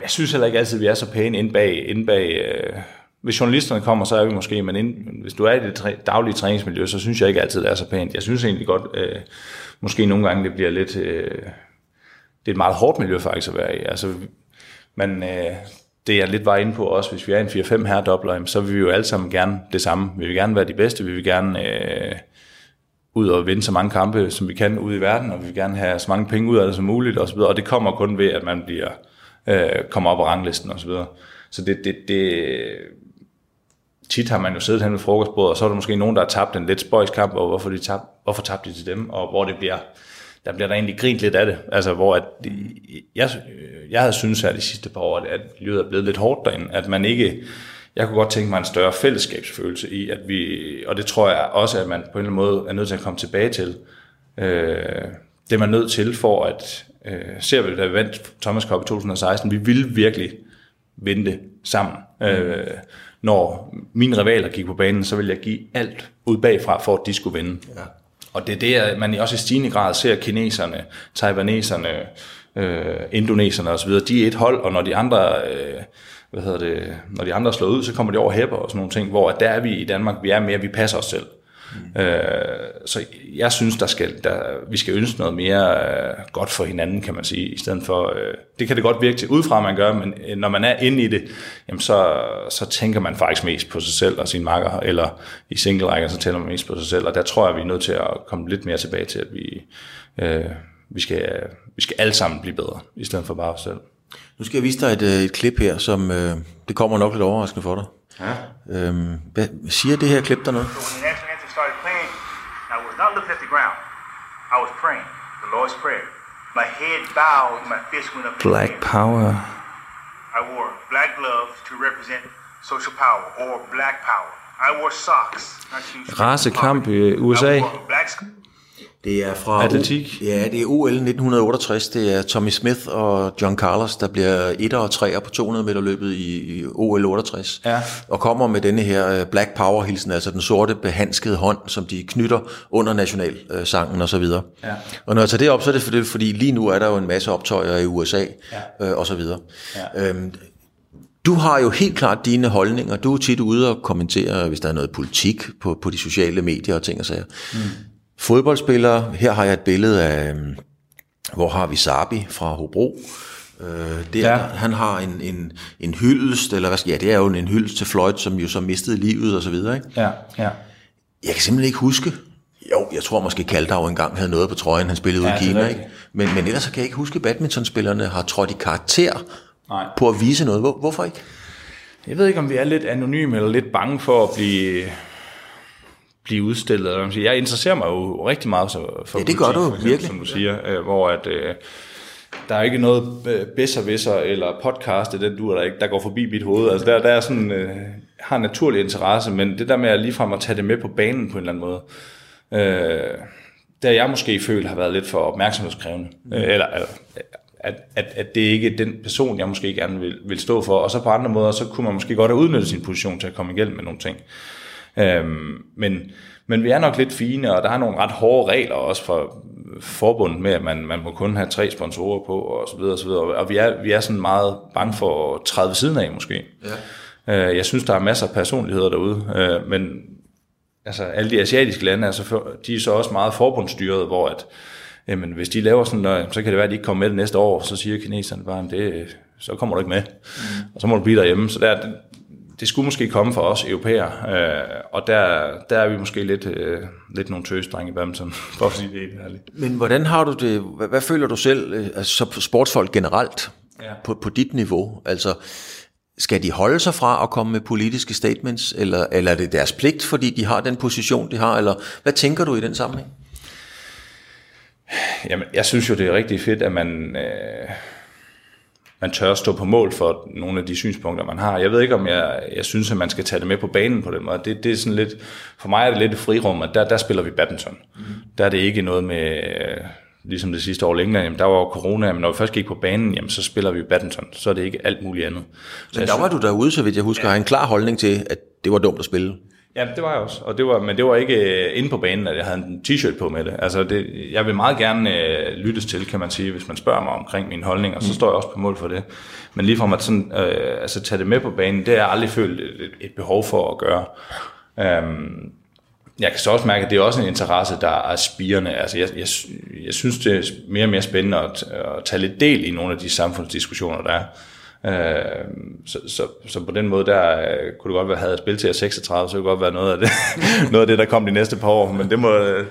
Jeg synes heller ikke altid, at vi er så pæne inde bag, inde bag øh, hvis journalisterne kommer, så er vi måske, men ind, hvis du er i det daglige træningsmiljø, så synes jeg ikke altid, det er så pænt. Jeg synes egentlig godt, øh, måske nogle gange det bliver lidt, øh, det er et meget hårdt miljø faktisk at være i. Altså, men øh, det jeg lidt var inde på også, hvis vi er en 4-5 herredobler, så vil vi jo alle sammen gerne det samme. Vi vil gerne være de bedste, vi vil gerne øh, ud og vinde så mange kampe, som vi kan ud i verden, og vi vil gerne have så mange penge ud af det som muligt, og, så videre. og det kommer kun ved, at man bliver, øh, kommer op på ranglisten og så videre. Så det, det, det, tit har man jo siddet hen ved frokostbordet, og så er der måske nogen, der har tabt en lidt spøjskamp, og hvorfor, de tab, hvorfor tabte de til dem, og hvor det bliver, der bliver der egentlig grint lidt af det. Altså, hvor at, jeg, jeg havde synes her de sidste par år, at livet er blevet lidt hårdt derinde, at man ikke, jeg kunne godt tænke mig en større fællesskabsfølelse i, at vi, og det tror jeg også, at man på en eller anden måde er nødt til at komme tilbage til. Øh, det er man nødt til for at, øh, ser vi, da vi vandt Thomas Cup i 2016, vi ville virkelig vinde det sammen. Mm. Øh, når mine rivaler gik på banen, så ville jeg give alt ud bagfra, for at de skulle vinde. Ja. Og det er det, man også i stigende grad ser kineserne, taiwaneserne, øh, indoneserne osv., de er et hold, og når de andre... Øh, hvad hedder det, når de andre er slået ud, så kommer de over hæpper og sådan nogle ting, hvor der er vi i Danmark, vi er mere, vi passer os selv. Mm. Øh, så jeg synes, der skal, der, vi skal ønske noget mere øh, godt for hinanden, kan man sige, i stedet for, øh, det kan det godt virke til udefra, man gør, men øh, når man er inde i det, jamen så, så tænker man faktisk mest på sig selv og sin makker, eller i single rækker, så tænker man mest på sig selv, og der tror jeg, vi er nødt til at komme lidt mere tilbage til, at vi, øh, vi, skal, vi skal alle sammen blive bedre, i stedet for bare os selv. Nu skal jeg vise dig et, øh, et klip her, som øh, det kommer nok lidt overraskende for dig. Ja. Øhm, hvad, siger det her klip der noget? Looking at the ground. I was praying, the Lord's Prayer. My head bowed, my fist went up. Black power. I wore black gloves to represent social power or black power. I wore socks. Racekamp i USA. Det er fra Atletik. ja, det er OL 1968. Det er Tommy Smith og John Carlos, der bliver 1 og 3 på 200 meter løbet i, i OL 68. Ja. Og kommer med denne her øh, Black Power hilsen, altså den sorte behandskede hånd, som de knytter under nationalsangen og så videre. Ja. Og når jeg tager det op, så er det fordi, fordi lige nu er der jo en masse optøjer i USA ja. øh, og så videre. Ja. Øhm, du har jo helt klart dine holdninger. Du er tit ude og kommentere, hvis der er noget politik på, på de sociale medier og ting og sager. Mm. Fodboldspillere, her har jeg et billede af, øhm, hvor har vi Sabi fra Hobro. Øh, der, ja. Han har en, en, en hyldest, eller hvad skal ja, det er jo en hyldest til Floyd, som jo så mistede livet og så videre. Ikke? Ja, ja. Jeg kan simpelthen ikke huske, jo, jeg tror måske Kaldau engang havde noget på trøjen, han spillede ja, ud i Kina. Ikke? Men, men ellers kan jeg ikke huske, at badmintonspillerne har trådt i karakter Nej. på at vise noget. Hvor, hvorfor ikke? Jeg ved ikke, om vi er lidt anonyme eller lidt bange for at blive blive udstillet. Eller. Jeg interesserer mig jo rigtig meget for, for Ja, det gør politik, du for eksempel, virkelig. Som du siger, øh, hvor at, øh, der er ikke noget bedservisser eller podcast, den du der ikke, der går forbi mit hoved. Altså der, der er sådan, øh, har naturlig interesse, men det der med at ligefrem at tage det med på banen på en eller anden måde, øh, der jeg måske føler har været lidt for opmærksomhedskrævende. Mm. Øh, eller, eller at, at, at det ikke er den person, jeg måske gerne vil, vil stå for. Og så på andre måder, så kunne man måske godt have udnyttet sin position til at komme igennem med nogle ting. Øhm, men, men vi er nok lidt fine, og der er nogle ret hårde regler også for forbundet med, at man, man må kun have tre sponsorer på, og så videre, og så videre. Og vi er, vi er sådan meget bange for at træde ved siden af, måske. Ja. Øh, jeg synes, der er masser af personligheder derude, øh, men altså alle de asiatiske lande, altså, de er så også meget forbundsstyret, hvor at, jamen, hvis de laver sådan noget, så kan det være, at de ikke kommer med det næste år, så siger kineserne bare, det, så kommer du ikke med, mm. og så må du blive derhjemme. Så der, det, skulle måske komme fra os europæer, øh, og der, der er vi måske lidt, øh, lidt nogle tøsdrenge i badminton, for at sige det helt ærligt. Men hvordan har du det, hvad, hvad føler du selv, øh, altså som sportsfolk generelt, Ja. på, på dit niveau? Altså, skal de holde sig fra at komme med politiske statements, eller, eller er det deres pligt, fordi de har den position, de har, eller hvad tænker du i den sammenhæng? Jamen, jeg synes jo, det er rigtig fedt, at man, øh, man tør stå på mål for nogle af de synspunkter, man har. Jeg ved ikke, om jeg, jeg synes, at man skal tage det med på banen på den måde. Det, det er sådan lidt, for mig er det lidt et frirum, at der, der spiller vi badminton. Mm. Der er det ikke noget med, øh, ligesom det sidste år i England, jamen, der var jo corona, men når vi først gik på banen, jamen, så spiller vi badminton. Så er det ikke alt muligt andet. Så Men der var du derude, så vidt jeg husker, har en klar holdning til, at det var dumt at spille. Ja, det var jeg også. Og det var, men det var ikke øh, inde på banen, at jeg havde en t-shirt på med det. Altså det, jeg vil meget gerne øh, lyttes til, kan man sige, hvis man spørger mig omkring mine holdninger, så står jeg også på mål for det. Men lige for at sådan, øh, altså, tage det med på banen, det har jeg aldrig følt et, et behov for at gøre. Øhm, jeg kan så også mærke, at det er også en interesse, der er spirende. Altså, jeg, jeg, jeg synes, det er mere og mere spændende at, at tage lidt del i nogle af de samfundsdiskussioner, der er. Øh, så, så, så på den måde, der øh, kunne det godt være, at havde jeg spillet til 36, så kunne det godt være noget af det, noget af det der kom de næste par år. Men det må, øh,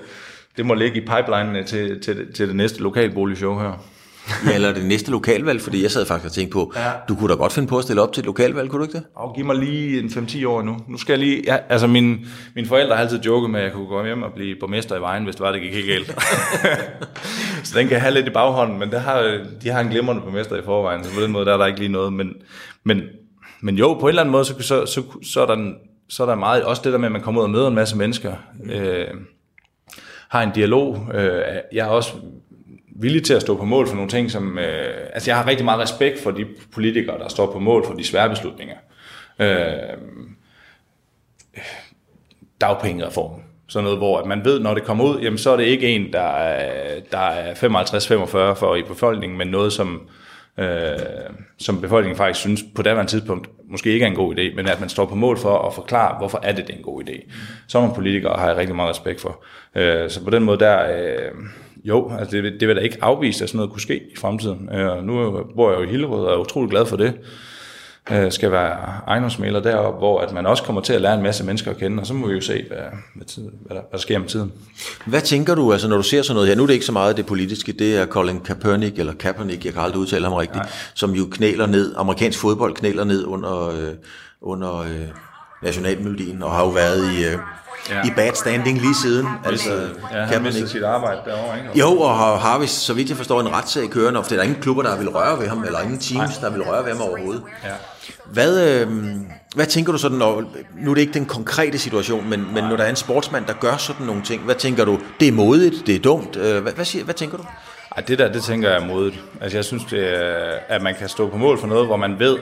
det må ligge i pipeline til, til, til det næste lokalboligshow her. Ja, eller det næste lokalvalg, fordi jeg sad faktisk og tænkte på, ja. du kunne da godt finde på at stille op til et lokalvalg, kunne du ikke det? Og giv mig lige en 5-10 år nu. Nu skal jeg lige... Ja, altså, min, mine forældre har altid joket med, at jeg kunne gå hjem og blive borgmester i vejen, hvis det var, det gik helt galt. så den kan jeg have lidt i baghånden, men der har, de har en glimrende borgmester i forvejen, så på den måde der er der ikke lige noget. Men, men, men jo, på en eller anden måde, så, så, så, så, er der, en- så er der meget... Også det der med, at man kommer ud og møder en masse mennesker. Øh, har en dialog. Øh, jeg er også villig til at stå på mål for nogle ting, som... Øh, altså, jeg har rigtig meget respekt for de politikere, der står på mål for de svære beslutninger. Øh, dagpengereformen. Sådan noget, hvor at man ved, når det kommer ud, jamen, så er det ikke en, der er, der er 55-45 for i befolkningen, men noget, som, øh, som befolkningen faktisk synes på daværende tidspunkt måske ikke er en god idé, men at man står på mål for at forklare, hvorfor er det, det er en god idé. Så nogle politikere har jeg rigtig meget respekt for. Øh, så på den måde der, øh, jo, altså det, det vil da ikke afvise, at sådan noget kunne ske i fremtiden. Øh, nu bor jeg jo i Hillerød og er utrolig glad for det øh, skal være ejendomsmaler deroppe, hvor at man også kommer til at lære en masse mennesker at kende, og så må vi jo se, hvad, hvad, tid, hvad, der, hvad der sker med tiden. Hvad tænker du, altså når du ser sådan noget her, nu er det ikke så meget det politiske, det er Colin Kaepernick, eller Kaepernick, jeg kan aldrig udtale ham rigtigt, Nej. som jo knæler ned, amerikansk fodbold knæler ned under, øh, under øh, nationalmelodien, og har jo været i, øh, ja. I bad standing lige siden. Altså, Ja, han mister sit arbejde derovre, ikke? Jo, og har, har vist, så vidt jeg forstår, en retssag kørende, og det er der ingen klubber, der vil røre ved ham, eller ingen teams, der vil røre ved ham overhovedet. Ja. Hvad, øh, hvad tænker du sådan, når, nu er det ikke den konkrete situation, men, men når der er en sportsmand, der gør sådan nogle ting, hvad tænker du, det er modigt, det er dumt, øh, hvad, hvad, siger, hvad tænker du? Ej, det der, det tænker jeg er modigt. Altså, jeg synes, det er, at man kan stå på mål for noget, hvor man ved,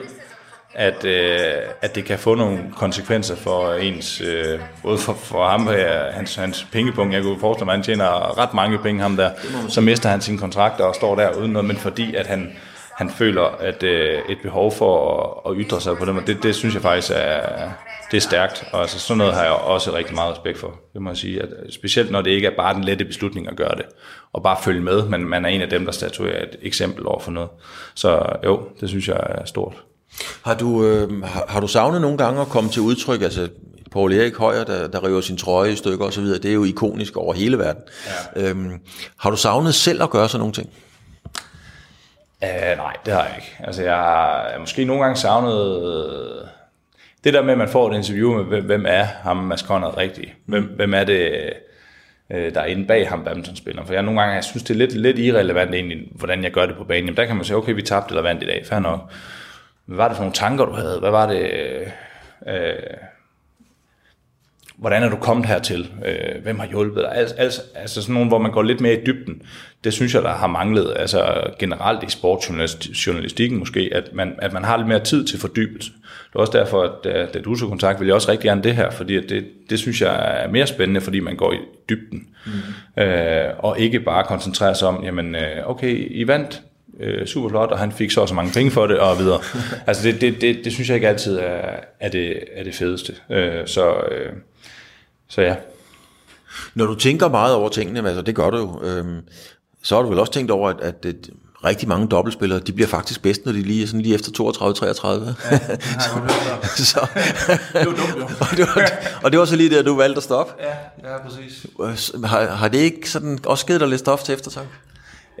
at, øh, at det kan få nogle konsekvenser for ens, øh, både for, for ham, øh, hans, hans pengepunkt. Jeg kunne forestille mig, at han tjener ret mange penge, ham der. Så mister han sin kontrakt og står der uden noget, men fordi at han, han føler at øh, et behov for at, at ytre sig på det, det, det synes jeg faktisk er, det er stærkt. Og altså, sådan noget har jeg også rigtig meget respekt for. Det må jeg sige. At, specielt når det ikke er bare den lette beslutning at gøre det, og bare følge med, men man er en af dem, der statuerer et eksempel over for noget. Så jo, det synes jeg er stort. Har du, øh, har, har du savnet nogle gange at komme til udtryk, altså Paul Erik Højer, der, der river sin trøje i stykker osv., det er jo ikonisk over hele verden. Ja. Øhm, har du savnet selv at gøre sådan nogle ting? Uh, nej, det har jeg ikke. Altså, jeg har måske nogle gange savnet... det der med, at man får et interview med, hvem- hvem er ham Mads Conrad rigtig? Hvem, hvem er det, øh, der er inde bag ham badmintonspilleren? For jeg nogle gange jeg synes, det er lidt, lidt irrelevant egentlig, hvordan jeg gør det på banen. Jamen, der kan man sige, okay, vi tabte eller vandt i dag, fair nok. Hvad var det for nogle tanker, du havde? Hvad var det... Øh, hvordan er du kommet hertil? Øh, hvem har hjulpet dig? Altså, altså, altså sådan nogle, hvor man går lidt mere i dybden. Det synes jeg, der har manglet. Altså generelt i sportsjournalistikken måske, at man, at man har lidt mere tid til fordybelse. Det er også derfor, at da, da du så kontakt, vil jeg også rigtig gerne det her, fordi det, det synes jeg er mere spændende, fordi man går i dybden. Mm. Øh, og ikke bare koncentrerer sig om, jamen øh, okay, I vandt, øh, super flot, og han fik så og så mange penge for det, og videre. altså det, det, det, det synes jeg ikke altid er, er, det, er det fedeste. Øh, så, øh, så ja. Når du tænker meget over tingene, altså det gør du jo, øhm, så har du vel også tænkt over, at, at, at rigtig mange dobbeltspillere, de bliver faktisk bedst, når de lige er sådan lige efter 32-33. Ja, så, Det er jo dumt, jo. og, det var, og det var så lige der, du valgte at stoppe. Ja, ja præcis. Har, har det ikke sådan også givet dig lidt stof til eftertanke?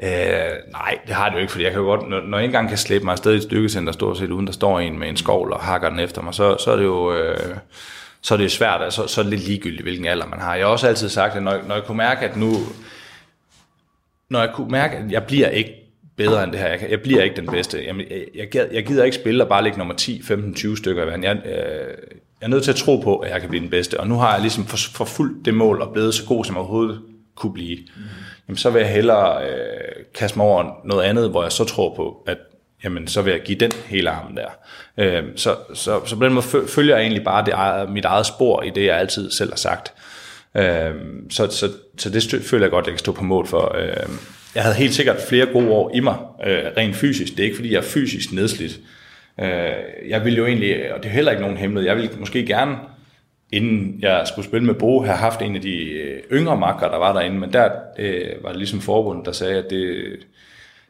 Øh, nej, det har det jo ikke, fordi jeg kan godt, når, når jeg engang kan slæbe mig afsted i et stykkecenter, stort set uden der står en med en skovl og hakker den efter mig, så, så er det jo øh, så er det svært, altså, så er det lidt ligegyldigt, hvilken alder man har. Jeg har også altid sagt, at når, når jeg kunne mærke, at nu, når jeg kunne mærke, at jeg bliver ikke bedre end det her, jeg, jeg bliver ikke den bedste, Jamen, jeg, jeg, gider, jeg gider ikke spille og bare ligge nummer 10, 15, 20 stykker i verden. Jeg, øh, jeg er nødt til at tro på, at jeg kan blive den bedste, og nu har jeg ligesom forfulgt det mål og blevet så god, som jeg overhovedet kunne blive. Mm. Jamen, så vil jeg hellere øh, kaste mig over noget andet, hvor jeg så tror på, at jamen, så vil jeg give den hele armen der. Øh, så, så, så på den måde følger jeg egentlig bare det, eget- mit eget spor i det, jeg altid selv har sagt. Øh, så, så, så det stø- føler jeg godt, jeg kan stå på mål for. Øh, jeg havde helt sikkert flere gode år i mig, øh, rent fysisk. Det er ikke, fordi jeg er fysisk nedslidt. Øh, jeg vil jo egentlig, og det er heller ikke nogen hemmelighed, jeg vil måske gerne, inden jeg skulle spille med Bo, have haft en af de øh, yngre makker, der var derinde, men der øh, var det ligesom forbundet, der sagde, at det,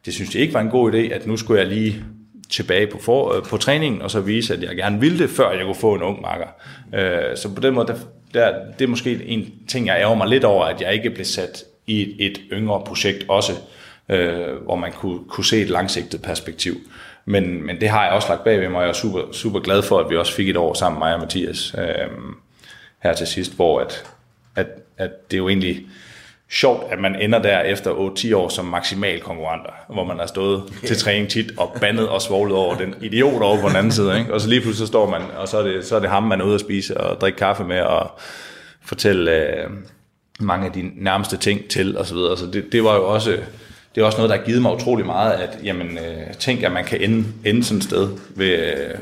det synes jeg ikke var en god idé, at nu skulle jeg lige tilbage på, for, øh, på træningen, og så vise, at jeg gerne ville det, før jeg kunne få en ung makker. Øh, så på den måde, der, der, det er måske en ting, jeg ærger mig lidt over, at jeg ikke blev sat i et, et yngre projekt også, øh, hvor man kunne, kunne se et langsigtet perspektiv. Men, men det har jeg også lagt bag ved mig, og jeg er super, super glad for, at vi også fik et år sammen, mig og Mathias, øh, her til sidst, hvor at, at, at det er jo egentlig sjovt, at man ender der efter 8-10 år som maksimal konkurrenter, hvor man har stået til træning tit og bandet og svoglet over den idiot over på den anden side. Ikke? Og så lige pludselig så står man, og så er, det, så er det ham, man er ude at spise og drikke kaffe med og fortælle øh, mange af de nærmeste ting til osv. Så, videre. så det, det var jo også det er også noget, der har givet mig utrolig meget, at jamen, øh, tænk, at man kan ende, ende sådan et sted ved øh,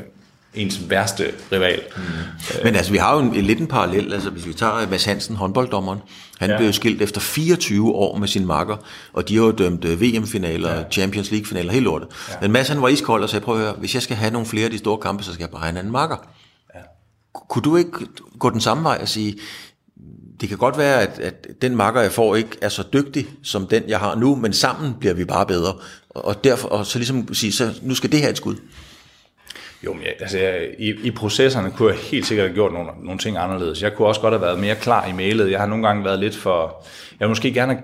ens værste rival. Mm. Men altså, vi har jo en, lidt en parallel. Altså, hvis vi tager Mads Hansen, håndbolddommeren, han ja. Ja. blev skilt efter 24 år med sin makker, og de har jo dømt øh, VM-finaler, ja. Champions League-finaler, helt lortet. Ja. Men Mads, han var iskold og sagde, prøv at høre, hvis jeg skal have nogle flere af de store kampe, så skal jeg bare have en anden makker. Ja. Kunne du ikke gå den samme vej og sige, det kan godt være, at, at den makker, jeg får, ikke er så dygtig som den, jeg har nu, men sammen bliver vi bare bedre. Og, og, derfor, og så ligesom sige, så nu skal det her et skud. Jo, men jeg, altså, jeg, i, i processerne kunne jeg helt sikkert have gjort nogle, nogle ting anderledes. Jeg kunne også godt have været mere klar i mailet. Jeg har nogle gange været lidt for... Jeg vil måske gerne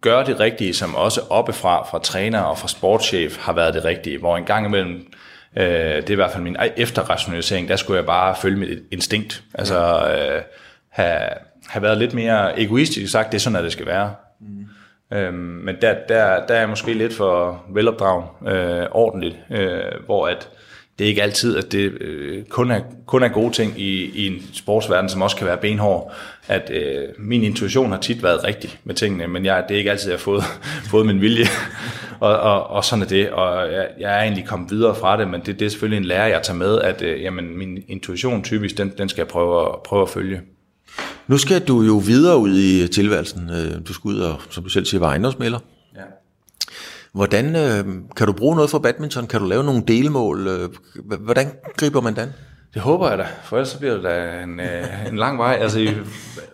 gøre det rigtige, som også oppefra, fra træner og fra sportschef, har været det rigtige. Hvor en gang imellem, øh, det er i hvert fald min efterrationalisering, der skulle jeg bare følge mit instinkt. Altså øh, have, have været lidt mere egoistisk sagt, det er sådan, at det skal være. Mm. Øhm, men der, der, der er jeg måske lidt for velopdragen øh, ordentligt, øh, hvor at det er ikke altid, at det øh, kun, er, kun er gode ting i, i en sportsverden, som også kan være benhård. At øh, min intuition har tit været rigtig med tingene, men jeg, det er ikke altid, jeg har fået, fået min vilje. og, og, og sådan er det, og jeg, jeg er egentlig kommet videre fra det, men det, det er selvfølgelig en lære, jeg tager med, at øh, jamen, min intuition typisk, den, den skal jeg prøve at, prøve at følge. Nu skal du jo videre ud i tilværelsen. Øh, du skal ud og, som du selv siger, være ejendomsmælder. Hvordan øh, kan du bruge noget for badminton? Kan du lave nogle delmål? Øh, Hvordan griber man den? Det håber jeg da, for ellers så bliver det da en, øh, en lang vej. Altså i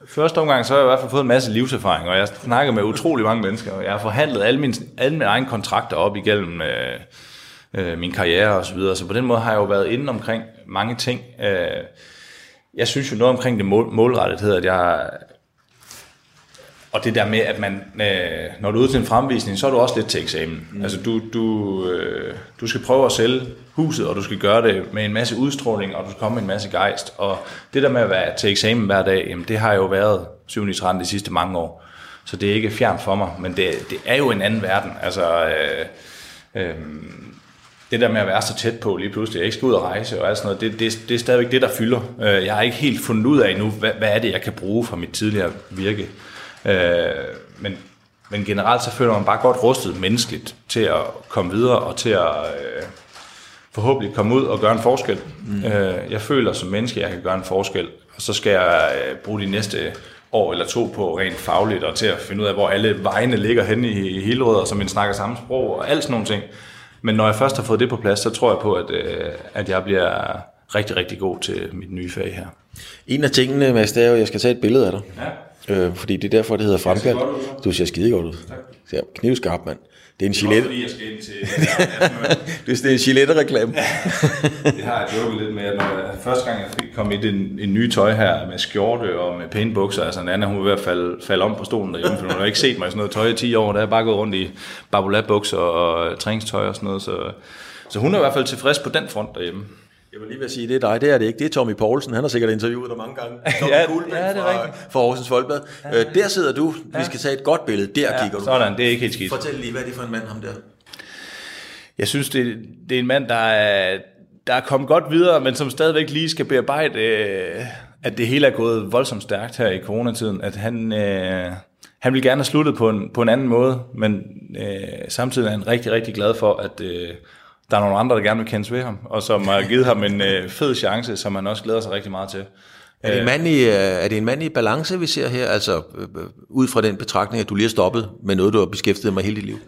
første omgang, så har jeg i hvert fald fået en masse livserfaring, og jeg snakker med utrolig mange mennesker, og jeg har forhandlet alle mine, alle mine egne kontrakter op igennem øh, øh, min karriere og så videre, så på den måde har jeg jo været inde omkring mange ting. Øh, jeg synes jo noget omkring det mål, målrettethed, at jeg og det der med, at man, øh, når du er ude til en fremvisning, så er du også lidt til eksamen. Mm. Altså du, du, øh, du skal prøve at sælge huset, og du skal gøre det med en masse udstråling, og du skal komme med en masse gejst. Og det der med at være til eksamen hver dag, jamen det har jo været 7. i 13 de sidste mange år. Så det er ikke fjern for mig, men det, det er jo en anden verden. Altså, øh, øh, det der med at være så tæt på lige pludselig, jeg ikke skal ud og rejse og alt sådan noget, det, det, det er stadigvæk det, der fylder. Øh, jeg har ikke helt fundet ud af endnu, hvad, hvad er det, jeg kan bruge fra mit tidligere virke. Øh, men, men generelt så føler man bare godt rustet menneskeligt til at komme videre og til at øh, forhåbentlig komme ud og gøre en forskel. Mm. Øh, jeg føler som menneske, at jeg kan gøre en forskel, og så skal jeg øh, bruge de næste år eller to på rent fagligt og til at finde ud af, hvor alle vejene ligger henne i Hillerød, så man snakker samme sprog og alt sådan nogle ting. Men når jeg først har fået det på plads, så tror jeg på, at, øh, at jeg bliver rigtig, rigtig god til mit nye fag her. En af tingene, Mads, det er jo, at jeg skal tage et billede af dig. Ja. Øh, fordi det er derfor, det hedder fremkaldt. Du ser skide godt ud. Tak. Ser knivskarp, mand. Det er en Gillette. Fordi jeg skal ind til... det er en Gillette-reklame. det har jeg joket lidt med, at når jeg, første gang jeg fik kom i en, en ny tøj her med skjorte og med pæne bukser, altså Anna, hun var ved at falde, falde om på stolen derhjemme, for hun har ikke set mig i sådan noget tøj i 10 år, der er jeg bare gået rundt i barbolat-bukser og træningstøj og sådan noget, så, så hun er i hvert fald tilfreds på den front derhjemme. Jeg vil lige vil sige, det er dig, det er det ikke. Det er Tommy Poulsen, han har sikkert interviewet dig mange gange. Tommy ja, Kuhlmann ja, det er fra, rigtigt. fra Aarhus Folkeblad. Ja, øh, der sidder du, ja. vi skal tage et godt billede, der Ja, kigger du. sådan, det er ikke helt skidt. Fortæl lige, hvad er det for en mand, ham der? Jeg synes, det, det er en mand, der er, der er kommet godt videre, men som stadigvæk lige skal bearbejde, øh, at det hele er gået voldsomt stærkt her i coronatiden. At han, øh, han vil gerne have sluttet på en, på en anden måde, men øh, samtidig er han rigtig, rigtig glad for, at øh, der er nogle andre, der gerne vil kendes ved ham, og som har givet ham en øh, fed chance, som han også glæder sig rigtig meget til. Er det, en mand i, øh, er det en mand i balance, vi ser her? Altså, øh, øh, ud fra den betragtning, at du lige har stoppet med noget, du har beskæftiget dig med hele dit liv.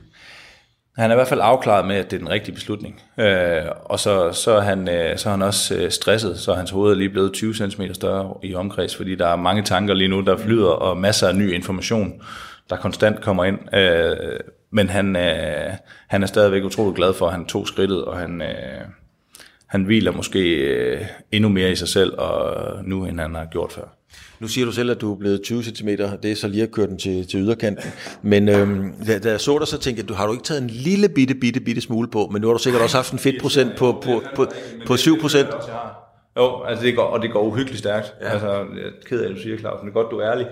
Han er i hvert fald afklaret med, at det er den rigtige beslutning. Øh, og så, så, er han, øh, så er han også øh, stresset, så hans hoved er lige blevet 20 cm større i omkreds, fordi der er mange tanker lige nu, der flyder, og masser af ny information, der konstant kommer ind. Øh, men han, øh, han er stadigvæk utrolig glad for, at han tog skridtet, og han, øh, han hviler måske øh, endnu mere i sig selv og nu, end han har gjort før. Nu siger du selv, at du er blevet 20 cm, det er så lige at køre den til, til yderkanten. Men øhm, da, da jeg så dig, så tænkte jeg, du har du ikke taget en lille bitte, bitte, bitte smule på, men nu har du sikkert også haft en fedtprocent på, på, på, på 7 procent. Jo, altså det går, og det går uhyggeligt stærkt. Ja. Altså, jeg er ked af, at du siger, Claus, men det er godt, du er ærlig.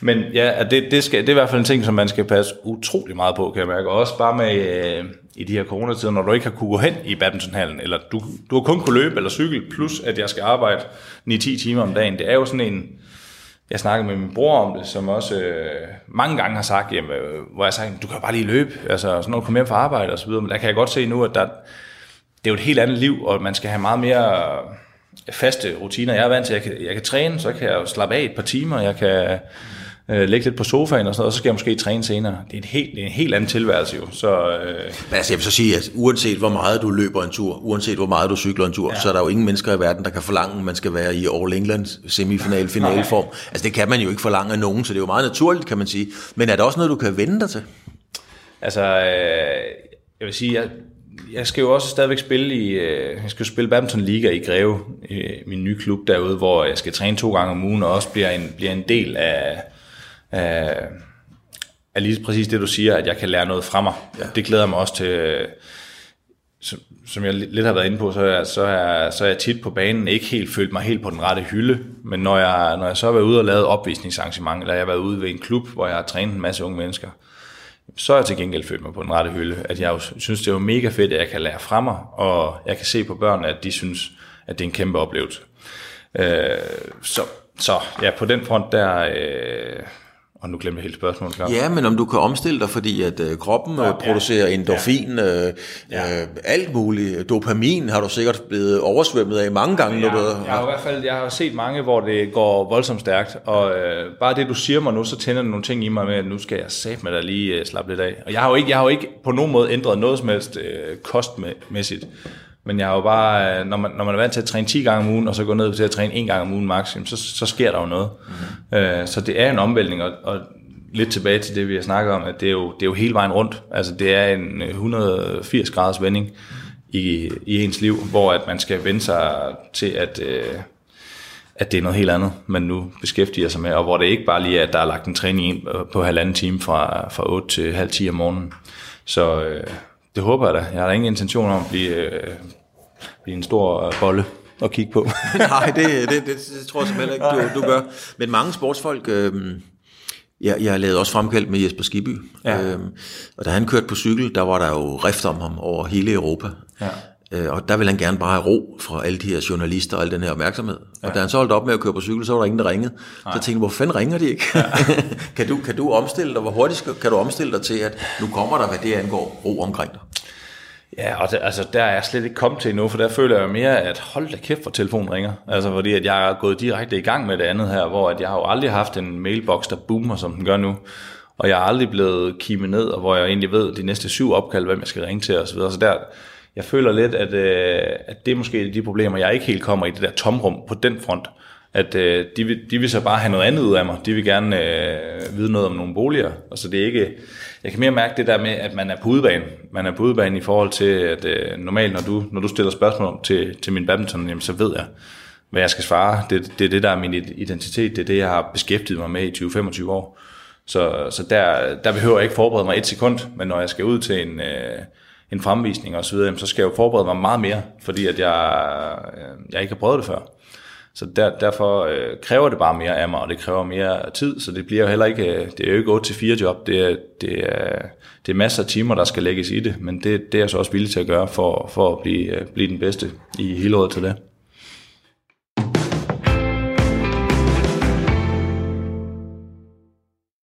Men ja, det, det, skal, det er i hvert fald en ting, som man skal passe utrolig meget på, kan jeg mærke. Og også bare med øh, i de her coronatider, når du ikke har kunne gå hen i badmintonhallen, eller du, du har kun kunne løbe eller cykle, plus at jeg skal arbejde 9-10 timer om dagen. Det er jo sådan en, jeg snakkede med min bror om det, som også øh, mange gange har sagt, jamen, øh, hvor jeg har sagt, du kan bare lige løbe, altså sådan noget, komme hjem fra arbejde og så videre, men der kan jeg godt se nu, at der, det er jo et helt andet liv, og man skal have meget mere faste rutiner. Jeg er vant til, at jeg kan, jeg kan træne, så kan jeg slappe af et par timer, jeg kan øh, ligge lidt på sofaen og sådan noget, og så skal jeg måske træne senere. Det er, et helt, det er en helt anden tilværelse jo. Så, øh, Men altså, jeg vil så sige, at uanset hvor meget du løber en tur, uanset hvor meget du cykler en tur, ja. så er der jo ingen mennesker i verden, der kan forlange, at man skal være i All England semifinal finaleform. Altså det kan man jo ikke forlange af nogen, så det er jo meget naturligt, kan man sige. Men er der også noget, du kan vende dig til? Altså, øh, jeg vil sige, jeg, jeg skal jo også stadigvæk spille i, øh, jeg skal jo spille badminton liga i Greve, i min nye klub derude, hvor jeg skal træne to gange om ugen, og også bliver en, bliver en del af, af, af lige præcis det, du siger, at jeg kan lære noget fra mig. Ja. Det glæder mig også til, som, som jeg lidt har været inde på, så er, jeg, så, er, så er jeg tit på banen ikke helt følt mig helt på den rette hylde, men når jeg, når jeg så har været ude og lavet opvisningsarrangement, eller jeg har været ude ved en klub, hvor jeg har trænet en masse unge mennesker, så er jeg til gengæld følt mig på den rette hylde. At jeg jo synes, det er jo mega fedt, at jeg kan lære fra mig, og jeg kan se på børnene, at de synes, at det er en kæmpe oplevelse. Øh, så, så ja, på den front der... Øh, og nu glemte jeg helt spørgsmålet. Klar. Ja, men om du kan omstille dig, fordi at øh, kroppen øh, producerer endorfin, øh, Ja. øh, alt muligt. Dopamin har du sikkert blevet oversvømmet af mange gange. Jeg, når du, jeg har i hvert fald jeg har set mange, hvor det går voldsomt stærkt, og øh, bare det, du siger mig nu, så tænder det nogle ting i mig med, at nu skal jeg sat med dig lige øh, slappe lidt af. Og jeg har jo ikke, jeg har jo ikke på nogen måde ændret noget som helst øh, kostmæssigt, men jeg har jo bare, øh, når man, når man er vant til at træne 10 gange om ugen, og så gå ned til at træne en gang om ugen jamen, så, så sker der jo noget. Mm-hmm. Øh, så det er en omvæltning, og, og lidt tilbage til det, vi har snakket om, at det er jo, det er jo hele vejen rundt. Altså det er en 180 graders vending i, i ens liv, hvor at man skal vende sig til, at, øh, at det er noget helt andet, man nu beskæftiger sig med, og hvor det ikke bare lige er, at der er lagt en træning ind på halvanden time fra, fra 8 til halv 10 om morgenen. Så øh, det håber jeg da. Jeg har da ingen intention om at blive, øh, blive en stor bolle at kigge på. Nej, det, det, det, det tror jeg simpelthen ikke, du, du gør. Men mange sportsfolk... Øh, jeg, jeg lavede også fremkaldt med Jesper Skibby, ja. øhm, og da han kørte på cykel, der var der jo rift om ham over hele Europa. Ja. Øh, og der ville han gerne bare have ro fra alle de her journalister og al den her opmærksomhed. Ja. Og da han så holdt op med at køre på cykel, så var der ingen, der ringede. Nej. Så jeg tænkte hvor fanden ringer de ikke? Ja. kan, du, kan du omstille dig, hvor hurtigt kan du omstille dig til, at nu kommer der, hvad det angår, ro omkring dig? Ja, og det, altså, der er jeg slet ikke kommet til endnu, for der føler jeg mere, at hold da kæft, hvor telefonen ringer. Altså, fordi at jeg er gået direkte i gang med det andet her, hvor at jeg har jo aldrig haft en mailbox, der boomer, som den gør nu. Og jeg er aldrig blevet kimet ned, og hvor jeg egentlig ved de næste syv opkald, hvem jeg skal ringe til osv. Så der, jeg føler lidt, at, øh, at det er måske de problemer, jeg ikke helt kommer i det der tomrum på den front. At øh, de, vil, de vil så bare have noget andet ud af mig. De vil gerne øh, vide noget om nogle boliger. Og så det er ikke, jeg kan mere mærke det der med, at man er på udebane. Man er på udebane i forhold til, at øh, normalt, når du, når du stiller spørgsmål til, til min badminton, jamen, så ved jeg, hvad jeg skal svare. Det, det er det, der er min identitet. Det er det, jeg har beskæftiget mig med i 20-25 år. Så, så der, der behøver jeg ikke forberede mig et sekund, men når jeg skal ud til en, øh, en fremvisning og så videre, så skal jeg jo forberede mig meget mere, fordi at jeg, øh, jeg ikke har prøvet det før. Så der, derfor øh, kræver det bare mere af mig, og det kræver mere tid, så det bliver jo heller ikke, øh, det er jo ikke 8 til 4 job, det er, det, er, det er masser af timer, der skal lægges i det, men det, det er jeg så også villig til at gøre for, for at blive, øh, blive den bedste i hele året til det.